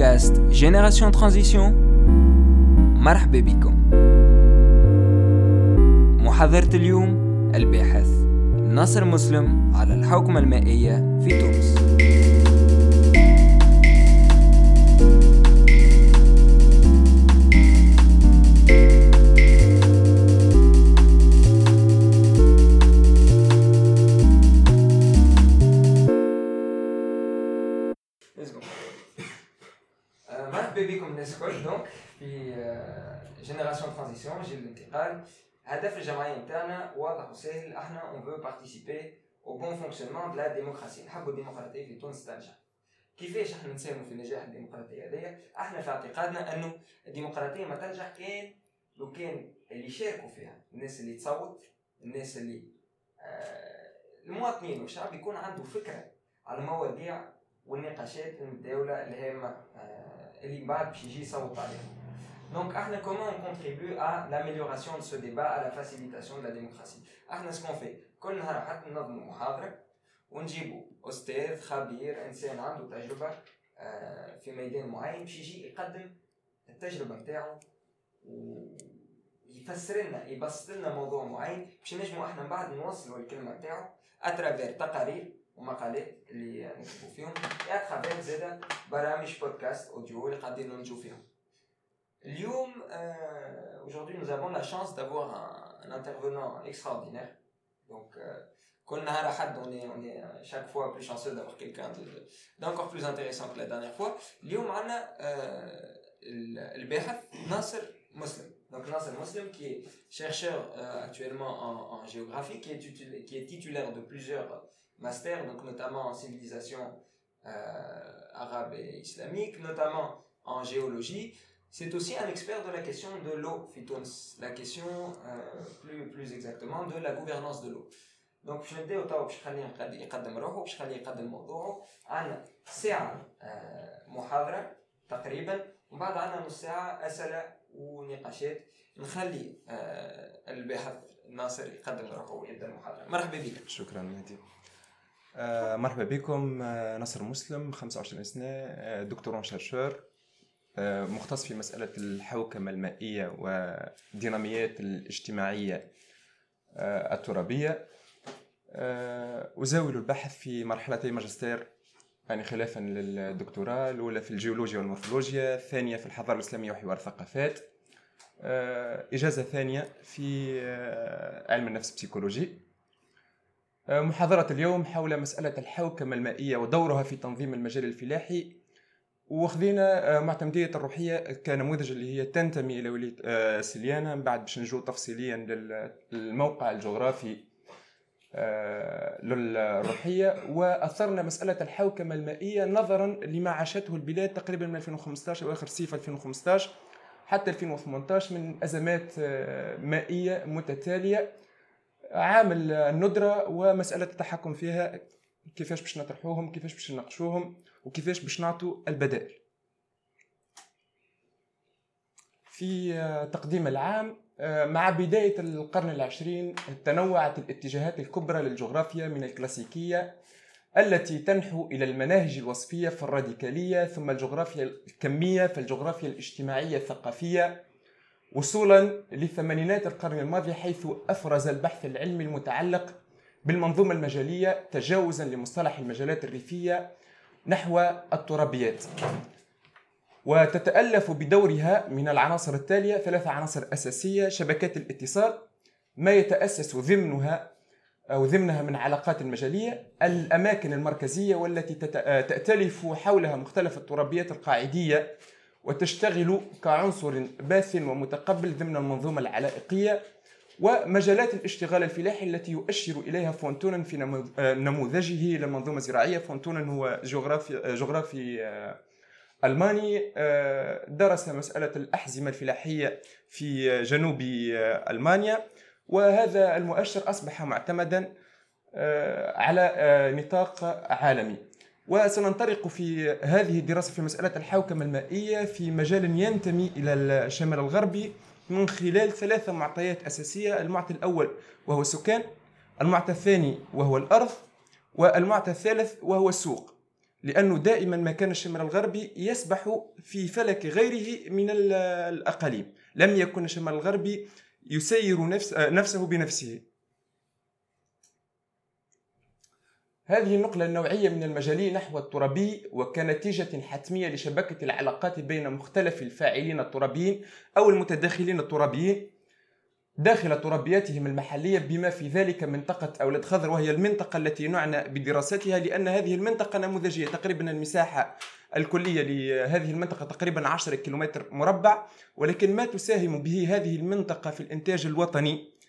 podcast Génération Transition مرحبا بكم. محاضرة اليوم الباحث ناصر مسلم على الحوكمة المائية في تونس. الانتقال هدف الجمعية نتاعنا واضح وسهل. إحنا on veut participer au bon fonctionnement de la démocratie نحبوا الديمقراطية في تونس تنجح. كيفاش إحنا نساهموا في نجاح الديمقراطية هذيا؟ إحنا في اعتقادنا انه الديمقراطية ما تنجح كان لو كان اللي يشاركوا فيها. الناس اللي تصوت الناس اللي آه المواطنين والشعب يكون عنده فكرة على المواضيع والنقاشات الدولة الهامة آه اللي بعد باش يجي يصوت عليها Donc, comment on contribue à l'amélioration de ce débat, à la facilitation de la démocratie? Ce qu'on fait كل نهار حتى ننظموا محاضرة ونجيبوا أستاذ خبير إنسان عنده تجربة في ميدان معين باش يجي يقدم التجربة نتاعو ويفسر لنا يبسط لنا موضوع معين باش نجموا إحنا من بعد نوصلوا الكلمة نتاعو اترافير تقارير ومقالات اللي نكتبوا فيهم اترافير زادا برامج بودكاست اوديو اللي قاعدين ننجو فيهم. Lyoum, euh, aujourd'hui, nous avons la chance d'avoir un, intervenant extraordinaire. Donc, euh, on est, on est chaque fois plus chanceux d'avoir quelqu'un d'encore plus intéressant que la dernière fois. Lyoum, on a le Behat Nasser Muslim. Donc, Nasser Muslim, qui est chercheur euh, actuellement en, géographie, qui est, titulaire, de plusieurs masters, donc notamment en civilisation euh, arabe et islamique, notamment en géologie. C'est aussi un expert de la question de l'eau, Fitons, la question euh, plus, plus exactement de la gouvernance de l'eau. Donc باش نبداو توا باش نخليه يقدم روحه باش نخليه يقدم موضوعه عندنا ساعة محاضرة تقريبا ومن بعد عندنا نص ساعة أسئلة ونقاشات نخلي الباحث ناصر يقدم روحه ويبدا المحاضرة مرحبا بك شكرا مهدي مرحبا بكم ناصر مسلم 25 سنة دكتورون شرشور مختص في مسألة الحوكمة المائية والديناميات الاجتماعية آه، الترابية. آه، أزاول البحث في مرحلتي ماجستير يعني خلافا للدكتوراه الأولى في الجيولوجيا والمورفولوجيا الثانية في الحضارة الإسلامية وحوار الثقافات. آه، إجازة ثانية في علم النفس بسيكولوجي محاضرة اليوم حول مسألة الحوكمة المائية ودورها في تنظيم المجال الفلاحي. وخذينا آه، معتمدية الروحية كنموذج اللي هي تنتمي إلى ولاية آه، سليانة من بعد باش نجو تفصيليا للموقع الجغرافي آه، للروحية. وأثرنا مسألة الحوكمة المائية نظرا لما عاشته البلاد تقريبا من 2015 أو آخر صيف 2015 حتى 2018 من أزمات مائية متتالية. عامل الندرة ومسألة التحكم فيها كيفاش باش نطرحوهم كيفاش باش نناقشوهم وكيفاش باش نعطوا البدائل. في آه، تقديم العام آه، مع بداية القرن العشرين تنوعت الاتجاهات الكبرى للجغرافيا من الكلاسيكية التي تنحو إلى المناهج الوصفية فالراديكالية ثم الجغرافيا الكمية فالجغرافيا الاجتماعية الثقافية وصولا لثمانينات القرن الماضي حيث أفرز البحث العلمي المتعلق بالمنظومة المجالية تجاوزا لمصطلح المجالات الريفية نحو الترابيات. وتتألف بدورها من العناصر التالية ثلاث عناصر أساسية شبكات الاتصال ما يتأسس ضمنها أو ضمنها من علاقات المجالية الأماكن المركزية والتي تأتلف حولها مختلف الترابيات القاعدية وتشتغل كعنصر باث ومتقبل ضمن المنظومة العلائقية. ومجالات الاشتغال الفلاحي التي يؤشر إليها فونتون في آه، نموذجه للمنظومه الزراعيه فونتون هو جغرافي آه، جغرافي آه، ألماني درس مسألة الأحزمة الفلاحية في جنوب ألمانيا. وهذا المؤشر أصبح معتمدا على نطاق عالمي. وسننطلق في هذه الدراسة في مسألة الحوكمة المائية في مجال ينتمي إلى الشمال الغربي. من خلال ثلاثة معطيات أساسية المعطي الأول وهو السكان المعطى الثاني وهو الأرض والمعطى الثالث وهو السوق. لأنه دائما ما كان الشمال الغربي يسبح في فلك غيره من ال- الأقاليم. لم يكن الشمال الغربي يسير نفس نفسه بنفسه. هذه النقلة النوعية من المجالي نحو الترابي وكنتيجة حتمية لشبكة العلاقات بين مختلف الفاعلين الترابيين أو المتداخلين الترابيين داخل تربياتهم المحلية بما في ذلك منطقة أولاد خضر وهي المنطقة التي نعنى بدراستها لأن هذه المنطقة نموذجية تقريبا المساحة الكلية لهذه المنطقة تقريبا 10 كيلومتر مربع ولكن ما تساهم به هذه المنطقة في الإنتاج الوطني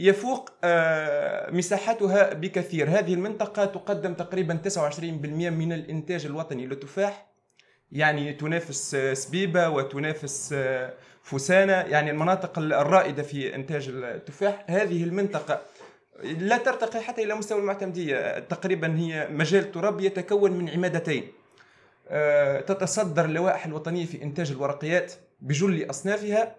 يفوق آه، مساحتها بكثير. هذه المنطقة تقدم تقريبا 29% من الإنتاج الوطني للتفاح يعني تنافس آه، سبيبة وتنافس آه، فسانة يعني المناطق الرائدة في إنتاج التفاح. هذه المنطقة لا ترتقي حتى إلى مستوى المعتمدية. تقريبا هي مجال تراب يتكون من عمادتين. تتصدر اللوائح الوطنية في إنتاج الورقيات بجل أصنافها.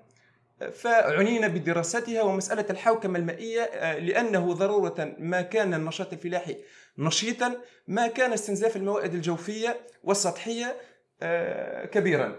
فعنينا بدراستها ومسألة الحوكمة المائية آه، لأنه ضرورة ما كان النشاط الفلاحي نشيطا ما كان استنزاف المواد الجوفية والسطحية آه، كبيرا.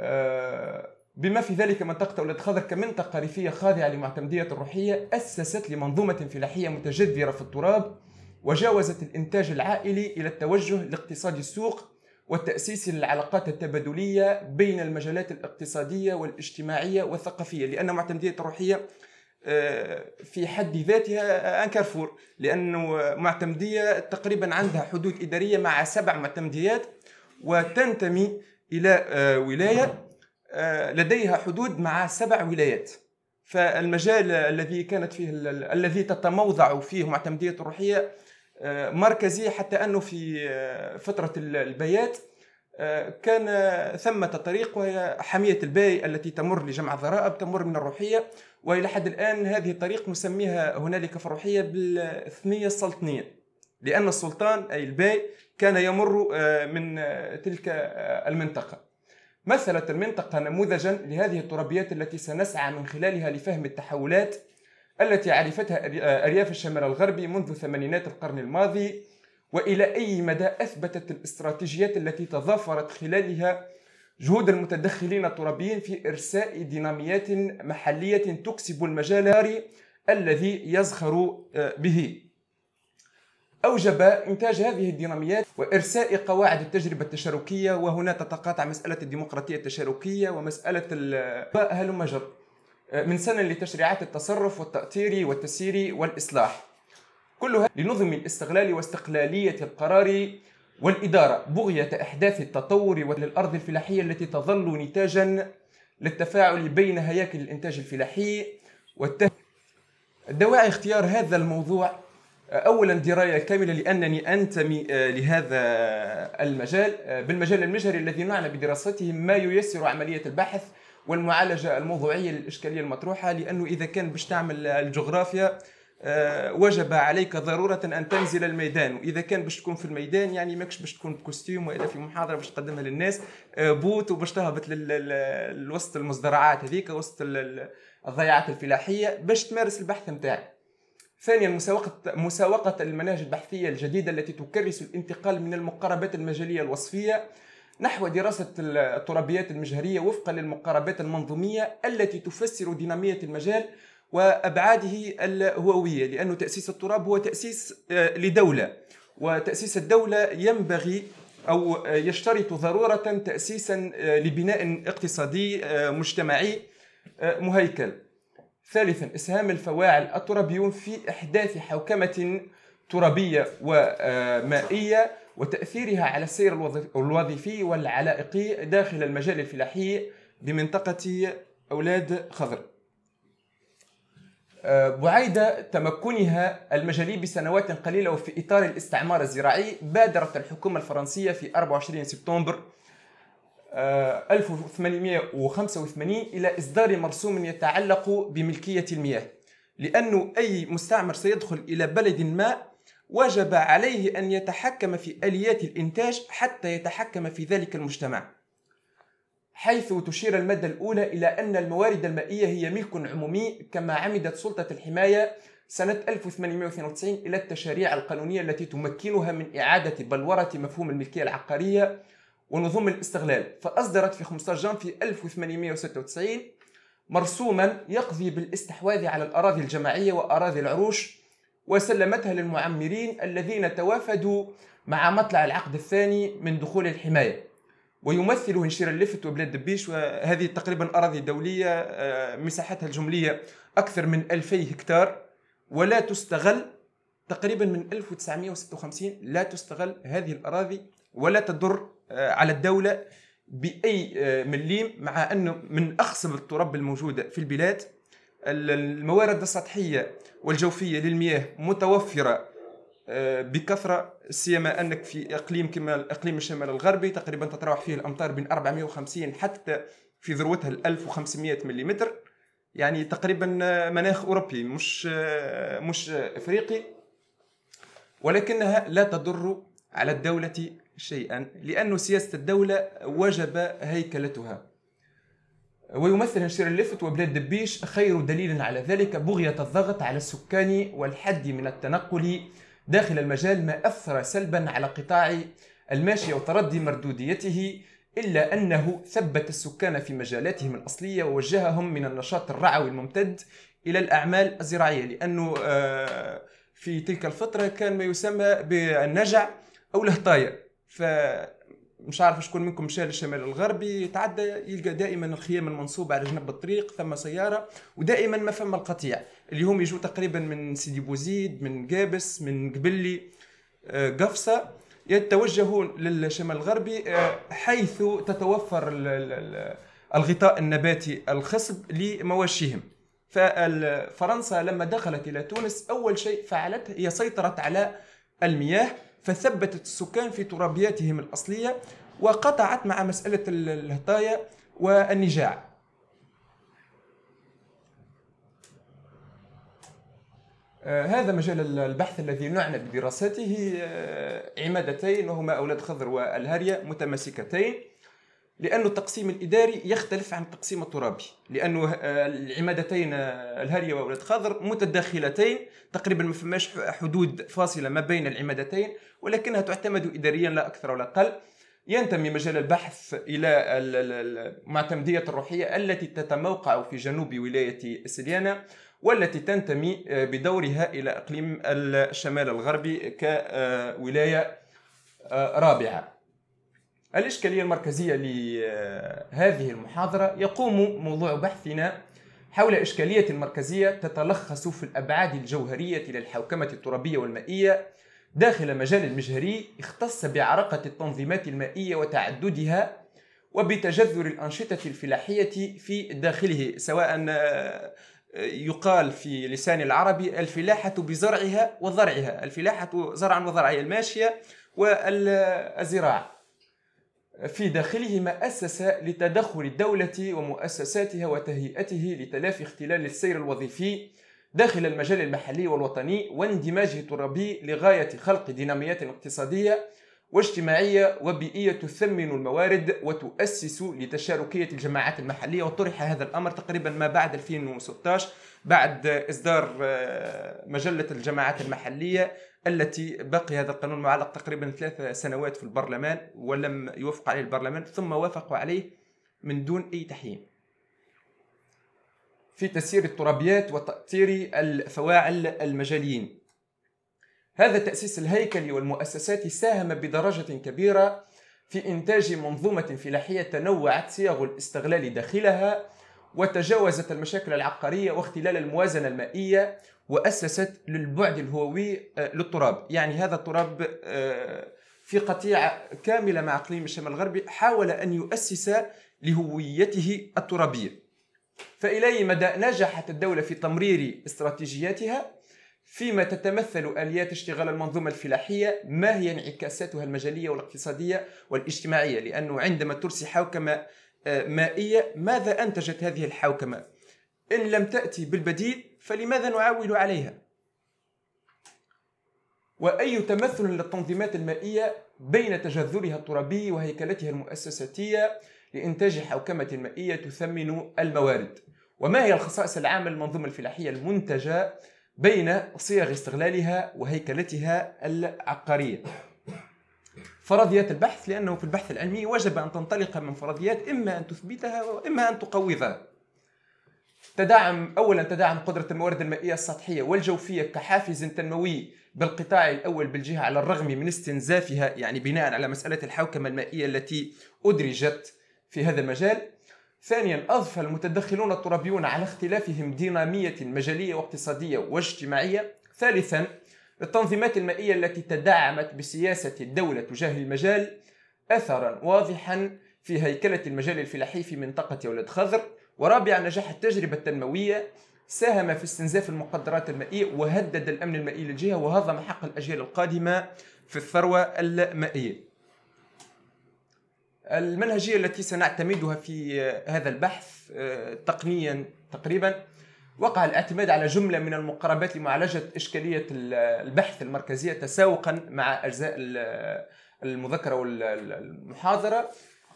آه، بما في ذلك منطقة أولاد خضر كمنطقة ريفية خاضعة لمعتمدية الروحية أسست لمنظومة فلاحية متجذرة في التراب وجاوزت الإنتاج العائلي إلى التوجه لاقتصاد السوق والتأسيس للعلاقات التبادلية بين المجالات الاقتصادية والاجتماعية والثقافية لأن معتمدية الروحية آه، في حد ذاتها آن كارفور. لأنه معتمديه تقريبا عندها حدود إدارية مع سبع معتمديات وتنتمي إلى آه، ولاية آه، لديها حدود مع سبع ولايات. فالمجال الذي كانت فيه ال- الذي تتموضع فيه معتمديه الروحيه آه، مركزي حتى أنه في آه، فترة ال- البيات آه، كان ثمة طريق وهي حمية الباي التي تمر لجمع الضرائب تمر من الروحية. وإلى حد الآن هذه الطريق نسميها هنالك في الروحية بالثنية السلطنية لأن السلطان أي الباي كان يمر آه، من آه، تلك آه، المنطقة. مثلت المنطقة نموذجا لهذه الترابيات التي سنسعى من خلالها لفهم التحولات التي عرفتها آه، أرياف الشمال الغربي منذ ثمانينات القرن الماضي وإلى أي مدى أثبتت الاستراتيجيات التي تضافرت خلالها جهود المتدخلين الترابيين في إرساء ديناميات محلية تكسب المجال الذي يزخر آه، به. أوجب إنتاج هذه الديناميات وإرساء قواعد التجربة التشاركية وهنا تتقاطع مسألة الديمقراطية التشاركية ومسألة ال- هلم جر آه، من سنة لتشريعات التصرف والتاطير والتسيير والإصلاح. كلها لنظم الاستغلال واستقلالية القرار والإدارة بغية إحداث التطور للأرض الفلاحية التي تظل نتاجا للتفاعل بين هياكل الإنتاج الفلاحي والته... دواعي اختيار هذا الموضوع أولا دراية كاملة لأنني أنتمي آه، لهذا المجال آه، بالمجال المجهري الذي نعنى بدراسته ما ييسر عملية البحث والمعالجة الموضوعية للإشكالية المطروحة لأنه إذا كان باش تعمل الجغرافيا آه، وجب عليك ضرورة أن تنزل الميدان. وإذا كان باش تكون في الميدان يعني ماكش باش تكون ب costume وإلا في محاضرة باش تقدمها للناس آه، bottes وباش تهبط لوسط المزدرعات هذيك وسط ال- ال- الضيعات الفلاحية باش تمارس البحث نتاعك. ثانيا مساوقة مساوقة المناهج البحثية الجديدة التي تكرس الانتقال من المقاربات المجالية الوصفية نحو دراسة الترابيات المجهرية وفقا للمقاربات المنظومية التي تفسر دينامية المجال وأبعاده الهووية لأن تأسيس التراب هو تأسيس آه، لدولة وتأسيس الدولة ينبغي أو آه، يشترط ضرورة تأسيسا آه، لبناء اقتصادي مجتمعي مهيكل. ثالثا إسهام الفواعل الترابيون في إحداث حوكمة ترابية ومائية وتأثيرها على السير الوظيف- الوظيفي والعلائقي داخل المجال الفلاحي بمنطقة أولاد خضر. آه، بعيد تمكنها المجالي بسنوات قليلة وفي إطار الاستعمار الزراعي بادرت الحكومة الفرنسية في 24 سبتمبر آه، 1885 إلى إصدار مرسوم يتعلق بملكية المياه لأنه أي مستعمر سيدخل إلى بلد ما وجب عليه أن يتحكم في آليات الإنتاج حتى يتحكم في ذلك المجتمع. حيث تشير المادة الأولى إلى أن الموارد المائية هي ملك عمومي كما عمدت سلطة الحماية سنة 1892 إلى التشاريع القانونية التي تمكنها من إعادة بلورة مفهوم الملكية العقارية ونظم الاستغلال. فأصدرت في 15 جانفي 1896 مرسوما يقضي بالاستحواذ على الأراضي الجماعية وأراضي العروش وسلمتها للمعمرين الذين توافدوا مع مطلع العقد الثاني من دخول الحماية. ويمثل هنشير اللفت وبلاد دبيش وهذه تقريبا أراضي دولية آه، مساحتها الجملية أكثر من 2000 هكتار ولا تستغل تقريبا من 1956 لا تستغل هذه الأراضي ولا تضر آه، على الدولة بأي آه، مليم مع أنه من أخصب التراب الموجودة في البلاد. الموارد السطحية والجوفية للمياه متوفرة آه، بكثرة سيما أنك في إقليم كما الإقليم الشمال الغربي تقريبا تتراوح فيه الأمطار بين 450 حتى في ذروتها 1500 ملم يعني تقريبا مناخ أوروبي مش مش إفريقي. ولكنها لا تضر على الدولة شيئا لأن سياسة الدولة وجب هيكلتها. ويمثل هشير اللفت وبلاد دبيش خير دليل على ذلك. بغية الضغط على السكان والحد من التنقل داخل المجال ما أثر سلبا على قطاع الماشية وتردي مردوديته إلا أنه ثبت السكان في مجالاتهم الأصلية ووجههم من النشاط الرعوي الممتد إلى الأعمال الزراعية لأنه آه، في تلك الفترة كان ما يسمى بالنجع أو الهطاية ف مش عارف شكون منكم مشى للشمال الغربي يتعدى يلقى دائما الخيام المنصوبه على جنب الطريق ثم سيارة ودائما ما فما القطيع. اللي هم يجوا تقريبا من سيدي بوزيد من قابس من قبلي آه، قفصة يتوجهون للشمال الغربي آه، حيث تتوفر الغطاء النباتي الخصب لمواشيهم. ففرنسا لما دخلت إلى تونس أول شيء فعلته هي سيطرت على المياه فثبتت السكان في ترابياتهم الأصلية وقطعت مع مسألة الهطايا والنجاع. آه هذا مجال البحث الذي نعنى بدراسته. آه عمادتين وهما أولاد خضر والهرية متماسكتين. لأن التقسيم الإداري يختلف عن التقسيم الترابي. لأنه آه، العمادتين آه، الهرية وأولاد خضر متداخلتين. تقريبا ما فماش حدود فاصلة ما بين العمادتين ولكنها تعتمد إداريا لا أكثر ولا أقل. ينتمي مجال البحث إلى المعتمدية الروحية التي تتموقع في جنوب ولاية سليانة والتي تنتمي آه، بدورها إلى إقليم الشمال الغربي كولاية رابعة. الإشكالية المركزية لهذه المحاضرة يقوم موضوع بحثنا حول إشكالية مركزية تتلخص في الأبعاد الجوهرية للحوكمة الترابية والمائية داخل مجال المجهري اختص بعرقة التنظيمات المائية وتعددها وبتجذر الأنشطة الفلاحية في داخله سواء يقال في لسان العربي الفلاحة بزرعها وضرعها الفلاحة زرعا وضرعها الماشية والزراعة في داخله ما أسس لتدخل الدولة ومؤسساتها وتهيئته لتلافي اختلال السير الوظيفي داخل المجال المحلي والوطني واندماجه الترابي لغاية خلق ديناميات اقتصادية واجتماعية وبيئية تثمن الموارد وتؤسس لتشاركية الجماعات المحلية. وطرح هذا الأمر تقريبا ما بعد 2016 بعد إصدار آه، مجلة الجماعات المحلية التي بقي هذا القانون معلق تقريبا ثلاث سنوات في البرلمان ولم يوافق عليه البرلمان ثم وافقوا عليه من دون أي تحيين. في تسيير الترابيات وتأطير الفواعل المجاليين. هذا التأسيس الهيكلي والمؤسسات ساهم بدرجة كبيرة في إنتاج منظومة فلاحية تنوعت صيغ الاستغلال داخلها وتجاوزت المشاكل العقارية واختلال الموازنة المائية وأسست للبعد الهووي آه، للتراب. يعني هذا التراب آه، في قطيعة كاملة مع إقليم الشمال الغربي حاول أن يؤسس لهويته الترابية. فإلى أي مدى نجحت الدولة في تمرير استراتيجياتها؟ فيما تتمثل آليات اشتغال المنظومة الفلاحية ما هي انعكاساتها المجالية والاقتصادية والاجتماعية؟ لأنه عندما ترسي حوكمة آه، مائية ماذا أنتجت هذه الحوكمة؟ إن لم تأتي بالبديل فلماذا نعول عليها؟ وأي تمثل للتنظيمات المائية بين تجذرها الترابي وهيكلتها المؤسساتية لإنتاج حوكمة مائية تثمن الموارد؟ وما هي الخصائص العامة للمنظومة الفلاحية المنتجة بين صيغ استغلالها وهيكلتها العقارية؟ فرضيات البحث لأنه في البحث العلمي وجب أن تنطلق من فرضيات إما أن تثبتها وإما أن تقوضها. تدعم أولا تدعم قدرة الموارد المائية السطحية والجوفية كحافز تنموي بالقطاع الأول بالجهة على الرغم من استنزافها يعني بناء على مسألة الحوكمة المائية التي أدرجت في هذا المجال. ثانيا أضفى المتدخلون الترابيون على اختلافهم دينامية مجالية واقتصادية واجتماعية. ثالثا التنظيمات المائية التي تدعمت بسياسة الدولة تجاه المجال أثرا واضحا في هيكلة المجال الفلاحي في منطقة ولد خضر. ورابعا نجاح التجربة التنموية. ساهم في استنزاف المقدرات المائية وهدد الأمن المائي للجهة وهضم حق الأجيال القادمة في الثروة المائية. المنهجية التي سنعتمدها في هذا البحث آه، تقنيا تقريبا وقع الاعتماد على جملة من المقاربات لمعالجة إشكالية البحث المركزية تساوقا مع أجزاء المذكرة والمحاضرة.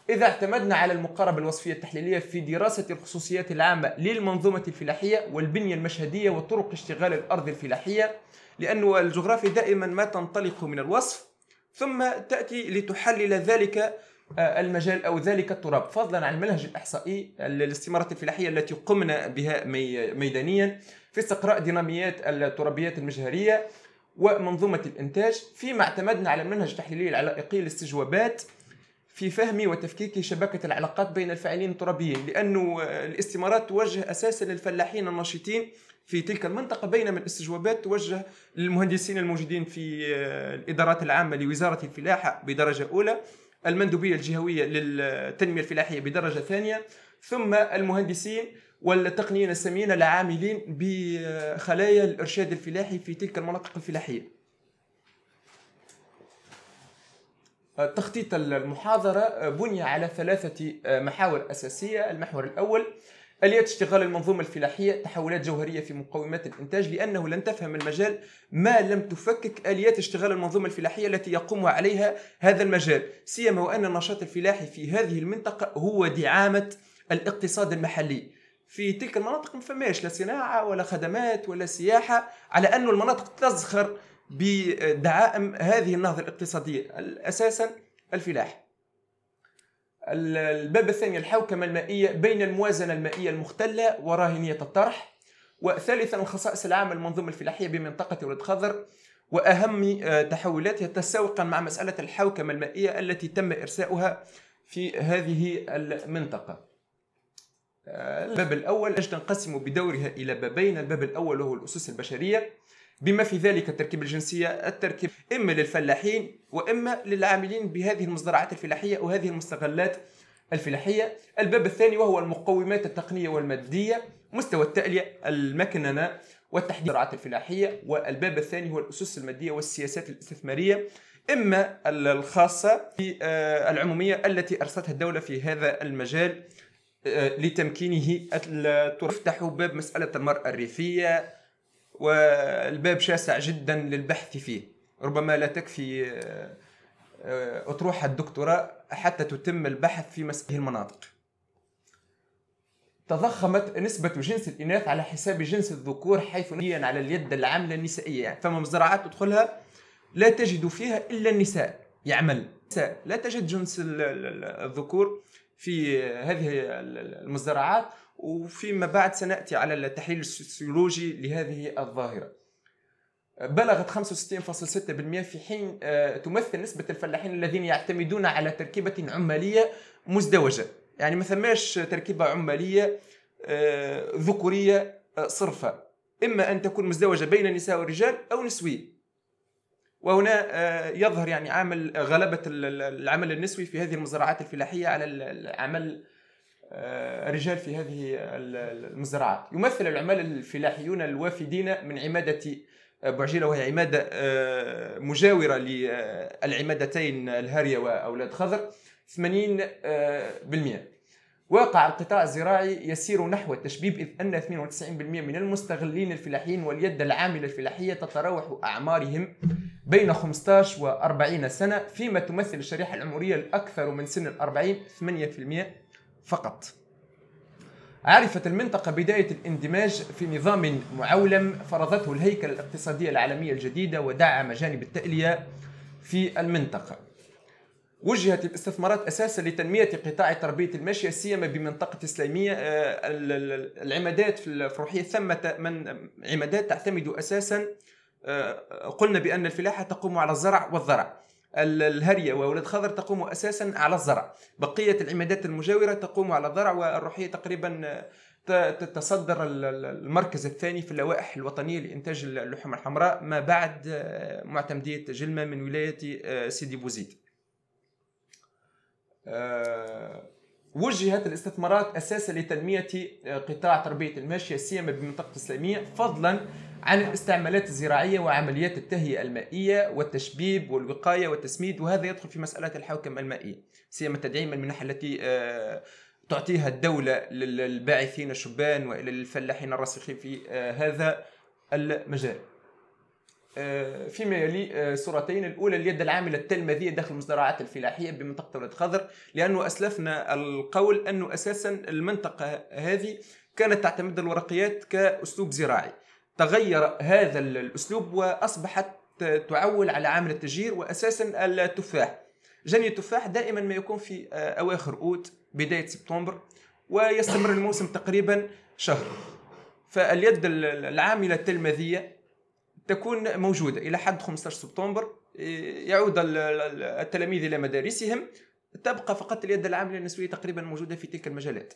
إذا اعتمدنا على المقاربة الوصفية التحليلية في دراسة الخصوصيات العامة للمنظومة الفلاحية والبنية المشهدية وطرق اشتغال الأرض الفلاحية لأن الجغرافيا دائما ما تنطلق من الوصف ثم تأتي لتحلل ذلك آه، المجال أو ذلك التراب. فضلا عن المنهج الإحصائي للاستمارة الفلاحية التي قمنا بها ميدانيا في استقراء ديناميات الترابيات المجهرية ومنظومة الإنتاج. فيما اعتمدنا على المنهج التحليلي العلائقي للاستجوابات في فهم وتفكيك شبكة العلاقات بين الفاعلين الترابيين لأنه الاستمارات توجه أساسا للفلاحين النشيطين في تلك المنطقة بينما الاستجوابات توجه للمهندسين الموجودين في الإدارات العامة لوزارة الفلاحة بدرجة أولى المندوبية الجهوية للتنمية الفلاحية بدرجة ثانية ثم المهندسين والتقنيين الساميين العاملين بخلايا الإرشاد الفلاحي في تلك المناطق الفلاحية. تخطيط المحاضرة بني على ثلاثة محاور أساسية. المحور الأول آليات اشتغال المنظومة الفلاحية تحولات جوهرية في مقومات الإنتاج لأنه لن تفهم المجال ما لم تفكك آليات اشتغال المنظومة الفلاحية التي يقوم عليها هذا المجال. سيما وأن النشاط الفلاحي في هذه المنطقة هو دعامة الاقتصاد المحلي. في تلك المناطق ما فماش لا صناعة ولا خدمات ولا سياحة على أن المناطق تزخر بدعائم هذه النهضة الاقتصادية. أساسا الفلاح. الباب الثاني الحوكمة المائية بين الموازنة المائية المختلة وراهنية الطرح. وثالثا الخصائص العامة للمنظومة الفلاحية بمنطقة ولد خضر. وأهم آه، تحولاتها تساوقا مع مسألة الحوكمة المائية التي تم إرساؤها في هذه المنطقة. آه، الباب الأول تنقسم بدورها إلى بابين. الباب الأول وهو الأسس البشرية. بما في ذلك التركيب الجنسية التركيب إما للفلاحين وإما للعاملين بهذه المزرعات الفلاحية وهذه المستغلات الفلاحية. الباب الثاني وهو المقومات التقنية والمادية مستوى التألية المكننة والتحديد الزراعات الفلاحية. والباب الثاني هو الأسس المادية والسياسات الاستثمارية. إما الخاصة بالعمومية التي أرستها الدولة في هذا المجال آه، لتمكينه تفتح باب مسألة المرأة الريفية والباب شاسع جدا للبحث فيه. ربما لا تكفي آه، أطروحة الدكتوراه حتى تتم البحث في مسألة المناطق. تضخمت نسبة جنس الإناث على حساب جنس الذكور حيث على اليد العاملة النسائية. يعني فما مزرعات تدخلها لا تجد فيها إلا النساء. يعمل. لا تجد جنس الذكور في هذه المزرعات. وفيما بعد سنأتي على التحليل السوسيولوجي لهذه الظاهرة. بلغت 65.6% في حين آه، تمثل نسبة الفلاحين الذين يعتمدون على تركيبة عمالية مزدوجة. يعني ما ثماش تركيبة عمالية آه، ذكورية آه، صرفة. إما أن تكون مزدوجة بين النساء والرجال أو نسوية. وهنا يظهر يعني عامل غلبة العمل النسوي في هذه المزرعات الفلاحية على العمل آه، في هذه المزرعات يمثل العمال الفلاحيون الوافدين من عمادة آه، بعجيلة وهي عمادة آه، مجاورة للعمادتين الهارية وأولاد خضر 80% واقع القطاع الزراعي يسير نحو التشبيب إذ أن 92% من المستغلين الفلاحيين واليد العاملة الفلاحية تتراوح أعمارهم بين 15 و 40 سنة فيما تمثل الشريحة العمرية الأكثر من سن الأربعين 8% فقط. عرفت المنطقة بداية الاندماج في نظام معولم فرضته الهيكلة الاقتصادية العالمية الجديدة ودعم جانب التألية في المنطقة. وجهت الاستثمارات أساسا لتنمية قطاع تربية الماشيه سيما بمنطقة اسلاميه آه، العمادات في الفروحيه ثمه من عمادات تعتمد أساسا آه، قلنا بأن الفلاحة تقوم على الزرع والضرع الهرية وولد خضر تقوم أساسا على الزرع. بقية العمادات المجاورة تقوم على الضرع والروحية تقريبا تتصدر المركز الثاني في اللوائح الوطنية لإنتاج اللحوم الحمراء ما بعد آه، معتمدية جلمة من ولاية سيدي بوزيد. آه، وجهت الاستثمارات أساسا لتنمية آه، قطاع تربية الماشية سيما بمنطقة الإسلامية فضلا عن الاستعمالات الزراعية وعمليات التهيئة المائية والتشبيب والوقاية والتسميد وهذا يدخل في مسألة الحوكمة المائية سيما تدعيم المنح التي آه، تعطيها الدولة للباعثين الشبان وإلى الفلاحين الراسخين في هذا المجال. آه، فيما يلي آه، صورتين الأولى اليد العاملة التلمذية داخل المزرعات الفلاحية بمنطقة ولد خضر لأنه أسلفنا القول أنه أساسا المنطقة هذه كانت تعتمد الورقيات كأسلوب زراعي تغير هذا الأسلوب وأصبحت تعول على عامل التجير وأساسا التفاح. جني التفاح دائما ما يكون في آه، أواخر أوت بداية سبتمبر ويستمر الموسم تقريبا شهر. فاليد العاملة التلمذية تكون موجودة. إلى حد 15 سبتمبر يعود التلاميذ إلى مدارسهم. تبقى فقط اليد العاملة النسوية تقريبا موجودة في تلك المجالات.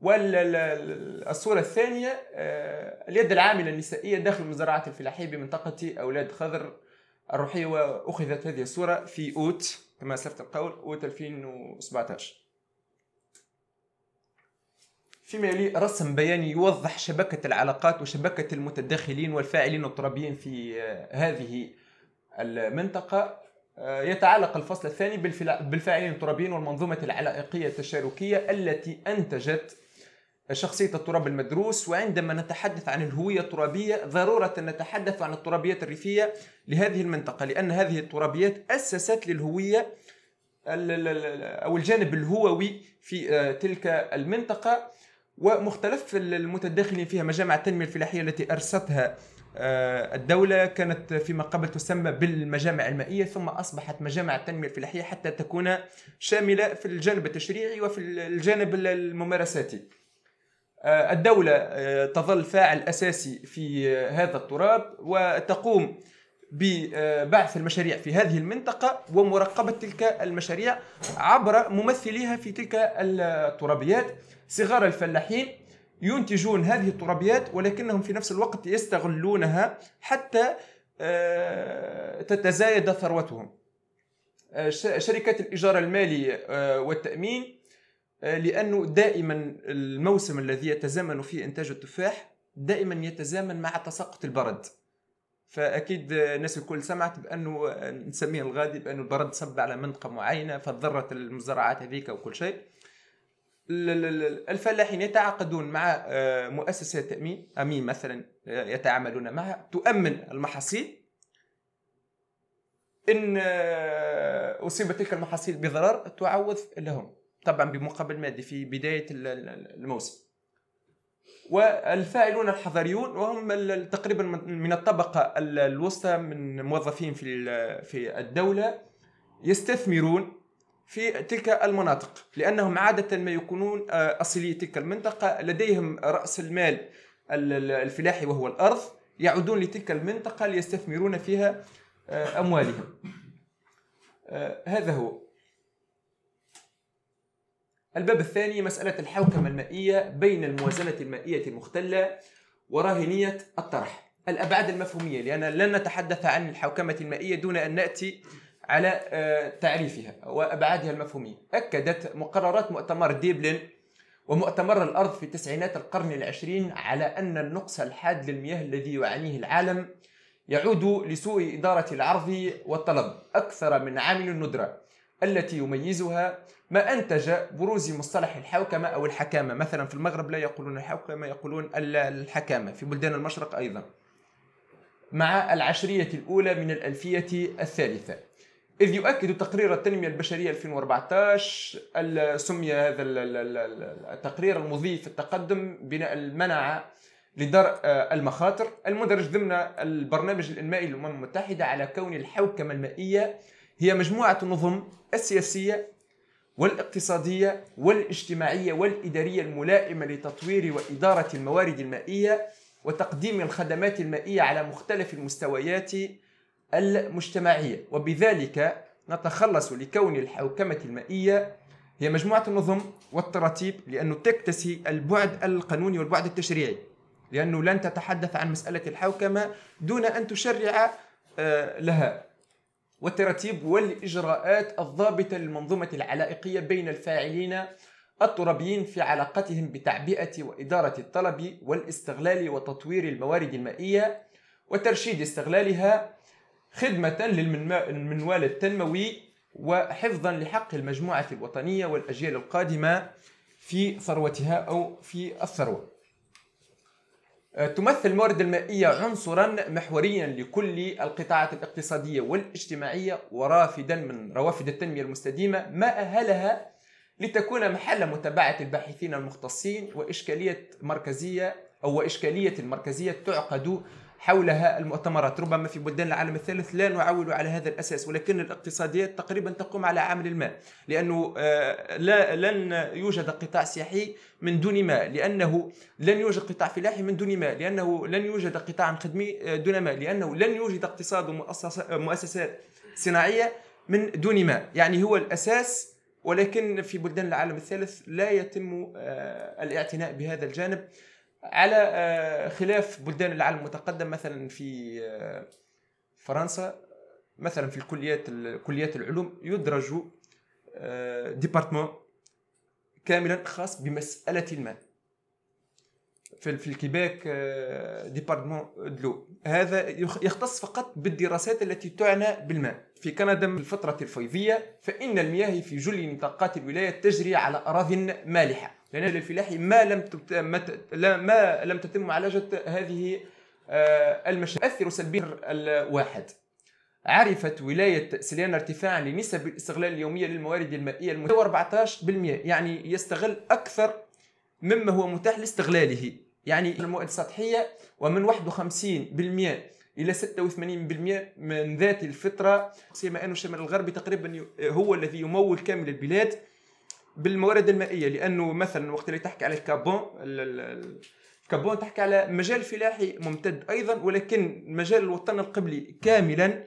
والصورة الثانية آه، اليد العاملة النسائية داخل المزرعات الفلاحية بمنطقة أولاد خضر الروحية وأخذت هذه الصورة في أوت كما أسلفت القول أوت 2017 فيما يلي رسم بياني يوضح شبكة العلاقات وشبكة المتداخلين والفاعلين الترابيين في آه، هذه المنطقة. آه، يتعلق الفصل الثاني بالفاعلين الترابيين والمنظومة العلائقية التشاركية التي أنتجت شخصية التراب المدروس وعندما نتحدث عن الهوية الترابية ضرورة نتحدث عن الترابيات الريفية لهذه المنطقة لأن هذه الترابيات أسست للهوية أو الجانب الهووي في آه، تلك المنطقة. ومختلف المتداخلين فيها مجامع التنمية الفلاحية التي أرستها آه، الدولة كانت فيما قبل تسمى بالمجامع المائية ثم أصبحت مجامع التنمية الفلاحية حتى تكون شاملة في الجانب التشريعي وفي الجانب الممارساتي. الدولة آه، تظل فاعل أساسي في هذا التراب وتقوم ببعث المشاريع في هذه المنطقة ومراقبة تلك المشاريع عبر ممثليها في تلك الترابيات. صغار الفلاحين ينتجون هذه الترابيات ولكنهم في نفس الوقت يستغلونها حتى آه، تتزايد ثروتهم. آه، شركات الإيجار المالي آه، والتأمين لأنه دائما الموسم الذي يتزامن فيه إنتاج التفاح دائما يتزامن مع تساقط البرد. فأكيد الناس الكل سمعت بأنه نسميه الغادي بأنه البرد صب على منطقه معينة فضرت المزرعات هذيك وكل شيء. الفلاحين يتعاقدون مع آه، مؤسسات تأمين أمين مثلا آه، يتعاملون معها تؤمن المحاصيل. إن آه، أصيبت تلك المحاصيل بضرر تعوض لهم. طبعا بمقابل مادي في بداية الموسم. والفاعلون الحضريون وهم تقريبا من الطبقة الوسطى من موظفين في في الدولة يستثمرون في تلك المناطق لأنهم عادة ما يكونون آه، أصلي تلك المنطقة. لديهم رأس المال الفلاحي وهو الأرض يعودون لتلك المنطقة ليستثمرون فيها آه، أموالهم. آه، هذا هو. الباب الثاني مسألة الحوكمة المائية بين الموازنة المائية المختلة ورهنية الطرح الأبعاد المفهومية لأن لن نتحدث عن الحوكمة المائية دون أن نأتي على آه، تعريفها وأبعادها المفهومية. أكدت مقررات مؤتمر ديبلن ومؤتمر الأرض في تسعينات القرن العشرين على أن النقص الحاد للمياه الذي يعانيه العالم يعود لسوء إدارة العرض والطلب أكثر من عامل الندره التي يميزها ما أنتج بروز مصطلح الحوكمة أو الحكامة، مثلا في المغرب لا يقولون الحوكمة يقولون الحكامة، في بلدان المشرق أيضا. مع العشرية الأولى من الألفية الثالثة. إذ يؤكد تقرير التنمية البشرية 2014 ال- سمي هذا ال- ال- ال- التقرير المضي في التقدم بناء المناعة لدرء آه، المخاطر المندرج ضمن البرنامج الإنمائي للأمم المتحدة على كون الحوكمة المائية هي مجموعة النظم السياسية والاقتصادية والاجتماعية والإدارية الملائمة لتطوير وإدارة الموارد المائية وتقديم الخدمات المائية على مختلف المستويات المجتمعية. وبذلك نتخلص لكون الحوكمة المائية هي مجموعة النظم والتراتيب لأنه تكتسي البعد القانوني والبعد التشريعي لأنه لن تتحدث عن مسألة الحوكمة دون أن تشرع آه، لها. والتراتيب والإجراءات الضابطة للمنظومة العلائقية بين الفاعلين الترابيين في علاقتهم بتعبئة وإدارة الطلب والاستغلال وتطوير الموارد المائية وترشيد استغلالها خدمة للمنوال التنموي وحفظا لحق المجموعة الوطنية والأجيال القادمة في ثروتها أو في الثروة. تمثل الموارد المائية عنصرا محوريا لكل القطاعات الاقتصادية والاجتماعية ورافدا من روافد التنمية المستديمة ما أهلها لتكون محل متابعة الباحثين المختصين وإشكالية مركزية أو وإشكالية مركزية تعقد حولها المؤتمرات. ربما في بلدان العالم الثالث لا نعول على هذا الأساس ولكن الاقتصاديات تقريبا تقوم على عامل الماء لأنه آه، لا لن يوجد قطاع سياحي من دون ماء لأنه لن يوجد قطاع فلاحي من دون ماء لأنه لن يوجد قطاع خدمي آه، دون ماء لأنه لن يوجد اقتصاد ومؤسسات- مؤسسات صناعية من دون ماء يعني هو الأساس ولكن في بلدان العالم الثالث لا يتم آه، الاعتناء بهذا الجانب. على آه، خلاف بلدان العالم المتقدم مثلا في آه، فرنسا مثلا في الكليات كليات العلوم يدرج آه، département كاملا خاص بمسألة الماء في في الكيباك ديبارتمون دلو. هذا يخ- يختص فقط بالدراسات التي تعنى بالماء. في كندا في الفترة الفيضية فإن المياه في جل نطاقات الولاية تجري على أراضٍ مالحة. لأن الفلاحي ما لم تت... ما, لم تتم معالجة هذه آه، المشاكل. تؤثر سلبيا الواحد. عرفت ولاية سليانا ارتفاعا لنسب الاستغلال اليومية للموارد المائية المتوسطة 14% يعني يستغل أكثر مما هو متاح لاستغلاله. يعني المواد السطحية ومن 51% إلى 86% من ذات الفترة سيما أن الشمال الغربي تقريبا هو الذي يمول كامل البلاد. بالموارد المائية لأنه مثلا وقت اللي تحكي على الكابون ال- ال- الكابون تحكي على مجال فلاحي ممتد أيضا ولكن مجال الوطن القبلي كاملا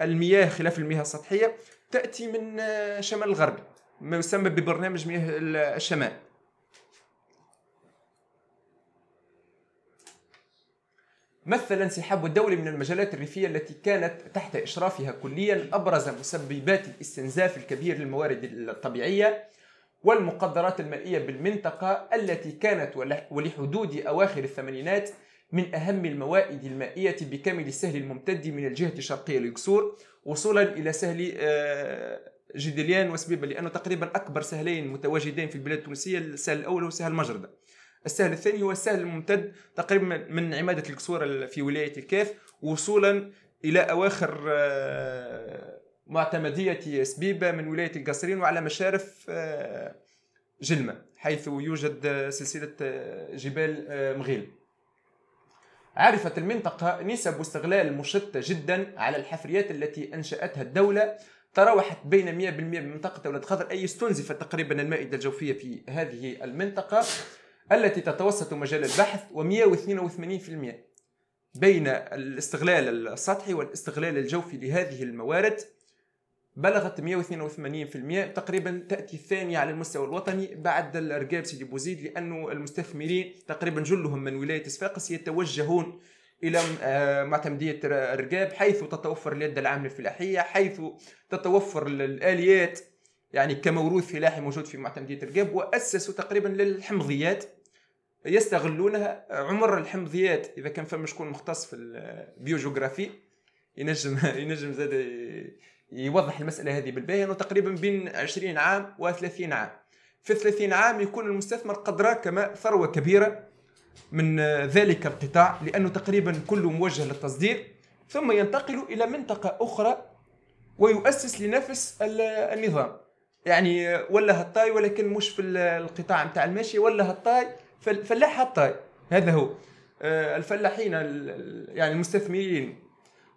المياه خلاف المياه السطحية تأتي من آه، شمال الغرب ما يسمى ببرنامج مياه ال- الشمال. مثل انسحاب الدولة من المجالات الريفية التي كانت تحت إشرافها كليا أبرز مسببات الاستنزاف الكبير للموارد الطبيعية والمقدرات المائية بالمنطقة التي كانت ول- ولحدود أواخر الثمانينات من أهم الموائد المائية بكامل السهل الممتد من الجهة الشرقية للقصور وصولا إلى سهل آه، جدليان وسبيبة لأنه تقريبا أكبر سهلين متواجدين في البلاد التونسية السهل الأول هو سهل مجردة السهل الثاني هو السهل الممتد تقريبا من عمادة القصور في ولاية الكاف وصولا إلى أواخر آه، معتمدية سبيبة من ولاية القصرين وعلى مشارف آه، جلمة حيث يوجد آه، سلسلة آه، جبال مغيل. عرفت المنطقة نسب استغلال مشتة جدا على الحفريات التي أنشأتها الدولة. تراوحت بين 100% بمنطقة أولاد خضر أي استنزفت تقريبا المائدة الجوفية في هذه المنطقة التي تتوسط مجال البحث و182% بين الاستغلال السطحي والاستغلال الجوفي لهذه الموارد بلغت 182% تقريبا تأتي الثانية على المستوى الوطني بعد الأرقاب سيدي بوزيد لأنه المستثمرين تقريبا جلهم من ولاية صفاقس يتوجهون إلى آه، معتمدية الرقاب حيث تتوفر اليد العاملة الفلاحية حيث تتوفر الآليات يعني كموروث فلاحي موجود في معتمدية الرقاب وأسسوا تقريبا للحمضيات يستغلونها عمر الحمضيات إذا كان فما شكون مختص في البيوجيوغرافي ينجم ينجم زاد يوضح المسألة هذه بالباهي أنه تقريبا بين 20 عام و 30 عام. في 30 عام يكون المستثمر قد راكم ثروة كبيرة من ذلك القطاع لأنه تقريبا كله موجه للتصدير. ثم ينتقل إلى منطقة أخرى ويؤسس لنفس ال- النظام. يعني ولا هالطاي ولكن مش في ال- القطاع نتاع الماشي ولا هالطاي فل- فلاح هالطاي هذا هو. آه، الفلاحين ال- ال- يعني المستثمرين.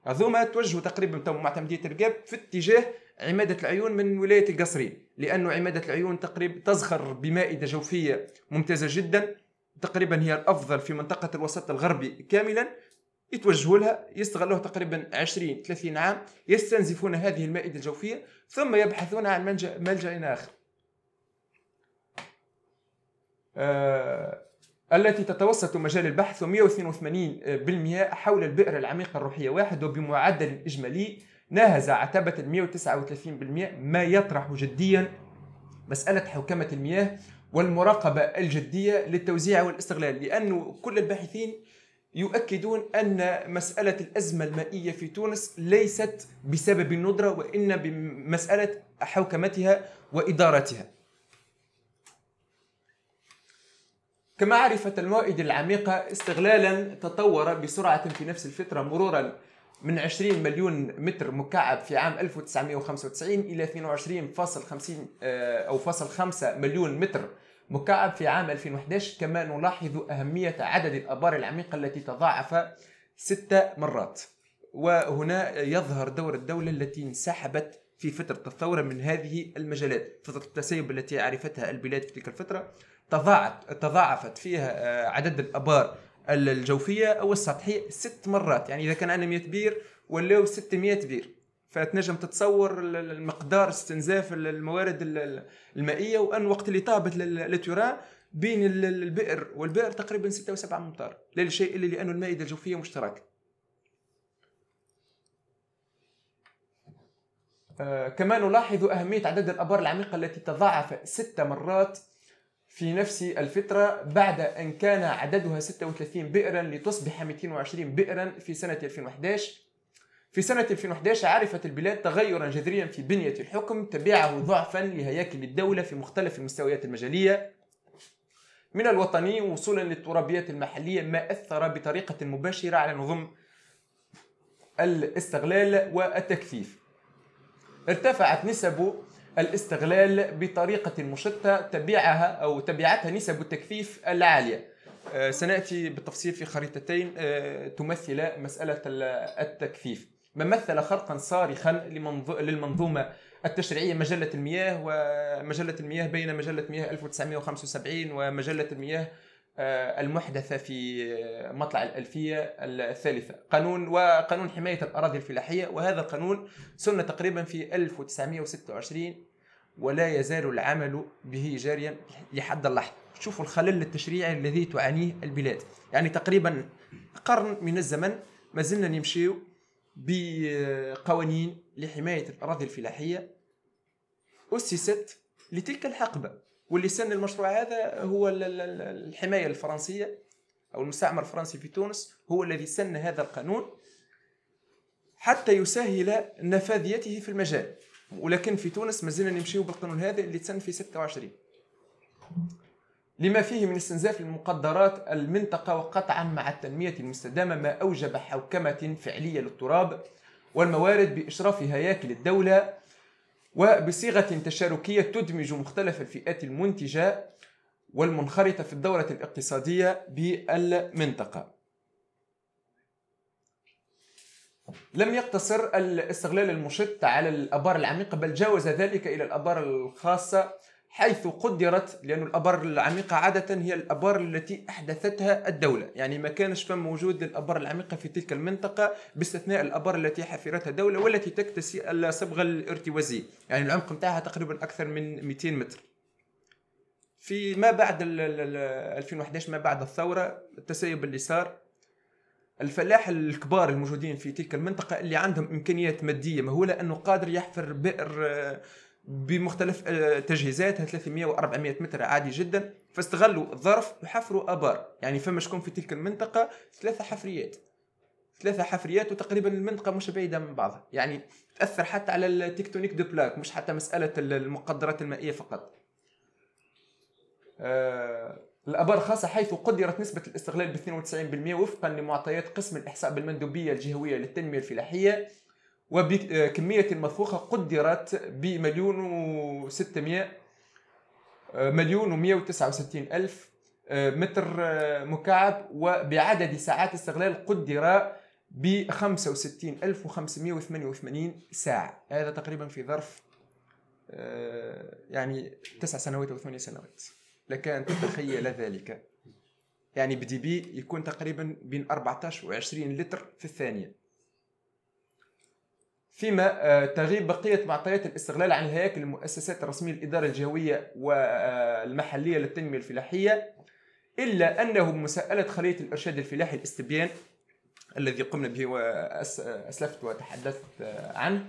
هذوما توجهوا تقريبا تو معتمدية الرقاب في اتجاه عمادة العيون من ولاية القصرين لأنه عمادة العيون تقريبا تزخر بمائدة جوفية ممتازة جدا تقريبا هي الأفضل في منطقة الوسط الغربي كاملا. يتوجهوا لها يستغلوها تقريبا 20 30 عام يستنزفون هذه المائدة الجوفية ثم يبحثون عن ملجأ ملجأ آخر. آه التي تتوسط مجال البحث 182% حول البئر العميقة الروحية. واحد وبمعدل إجمالي ناهز عتبة ال 139% ما يطرح جديا مسألة حوكمة المياه والمراقبة الجدية للتوزيع والاستغلال لأنه كل الباحثين يؤكدون أن مسألة الأزمة المائية في تونس ليست بسبب الندرة وإن بمسألة حوكمتها وإدارتها. كما عرفت الموائد العميقة استغلالا تطور بسرعة في نفس الفترة مرورا من 20 مليون متر مكعب في عام 1995 إلى 22.50 آه، أو فاصل 5 مليون متر مكعب في عام 2011 كما نلاحظ أهمية عدد الآبار العميقة التي تضاعف ست مرات. وهنا يظهر دور الدولة التي انسحبت في فترة الثورة من هذه المجالات. فترة التسيب التي عرفتها البلاد في تلك الفترة. تضاعف تضاعفت فيها آه، عدد الأبار الجوفية أو السطحية ست مرات. يعني إذا كان عندنا 100 بير ولاو 600 بير فتنجم تتصور ال- ال- المقدار استنزاف ال- الموارد ال- ال- المائية وأن وقت اللي طابت لتوران بين ال- ال- البئر. والبئر تقريبا 6 و7 أمتار. لا لشيء إلا لأنه المائدة الجوفية مشتركة. آه، كما نلاحظ أهمية عدد الأبار العميقة التي تضاعف ست مرات في نفس الفترة بعد أن كان عددها 36 بئرا لتصبح 220 بئرا في سنة 2011 في سنة 2011 عرفت البلاد تغيرا جذريا في بنية الحكم تبعه ضعفا لهياكل الدولة في مختلف المستويات المجالية. من الوطني وصولا للترابيات المحلية ما أثر بطريقة مباشرة على نظم الاستغلال والتكثيف. ارتفعت نسب الاستغلال بطريقة مشتة تبعها أو تبعتها نسب التكثيف العالية. آه، سنأتي بالتفصيل في خريطتين آه، تمثل مسألة ال- التكثيف. ما مثل خرقا صارخا لمنظ- للمنظومة التشريعية مجلة المياه ومجلة المياه بين مجلة مياه 1975 ومجلة المياه المحدثة في آه، مطلع الألفية الثالثة. قانون وقانون حماية الأراضي الفلاحية وهذا القانون سن تقريبا في 1926 ولا يزال العمل به جاريا لحد اللحظة. شوفوا الخلل التشريعي الذي تعانيه البلاد. يعني تقريبا قرن من الزمن ما زلنا نمشيو بقوانين لحماية الأراضي الفلاحية أسست لتلك الحقبة. واللي سن المشروع هذا هو ال- ال- ال- الحماية الفرنسية أو المستعمر الفرنسي في تونس هو الذي سن هذا القانون حتى يسهل نفاذيته في المجال. ولكن في تونس ما زلنا نمشيو بالقانون هذا اللي تسن في 26 لما فيه من استنزاف المقدرات المنطقة وقطعا مع التنمية المستدامة ما أوجب حوكمة فعلية للتراب والموارد بإشراف هياكل الدولة وبصيغة تشاركية تدمج مختلف الفئات المنتجة والمنخرطة في الدورة الاقتصادية بالمنطقة. لم يقتصر الاستغلال المشت على الأبار العميقة بل جاوز ذلك إلى الأبار الخاصة حيث قدرت لأن الابار العميقة عادة هي الابار التي أحدثتها الدولة، يعني ما كانش فم موجود للابار العميقة في تلك المنطقة باستثناء الابار التي حفرتها الدولة والتي تكتسي الصبغه الارتوازيه، يعني العمق نتاعها تقريبا أكثر من 200 متر. في ما بعد ال- ال- ال- 2011 ما بعد الثورة التسيب اللي صار الفلاح الكبار الموجودين في تلك المنطقة اللي عندهم إمكانيات مادية مهولة أنه قادر يحفر بئر بمختلف تجهيزاتها 300 و 400 متر عادي جدا. فاستغلوا الظرف وحفروا آبار. يعني فما شكون في تلك المنطقة؟ ثلاثة حفريات. ثلاثة حفريات وتقريبا المنطقة مش بعيدة من بعضها. يعني تأثر حتى على ال tectonique de plaques مش حتى مسألة المقدرات المائية فقط. آه، الأبار خاصة حيث قدرت نسبة الاستغلال ب 92% وفقا لمعطيات قسم الإحصاء بالمندوبية الجهوية للتنمية الفلاحية. وبكمية المضخوخة قدرت بمليون وستمائة مليون ومئة وتسعة وستين ألف متر مكعب وبعدد ساعات استغلال قدر ب 65588 ساعة. هذا تقريبا في ظرف آه، يعني تسع سنوات أو ثمانية سنوات. لك أن تتخيل ذلك. يعني بدي بي يكون تقريبا بين 14 و 20 لتر في الثانية. فيما آه، تغيب بقية معطيات الاستغلال عن الهياكل المؤسسات الرسمية للإدارة الجوية والمحلية للتنمية الفلاحية إلا أنه مسألة خلية الإرشاد الفلاحي الاستبيان الذي قمنا به وأسلفت وتحدثت عنه.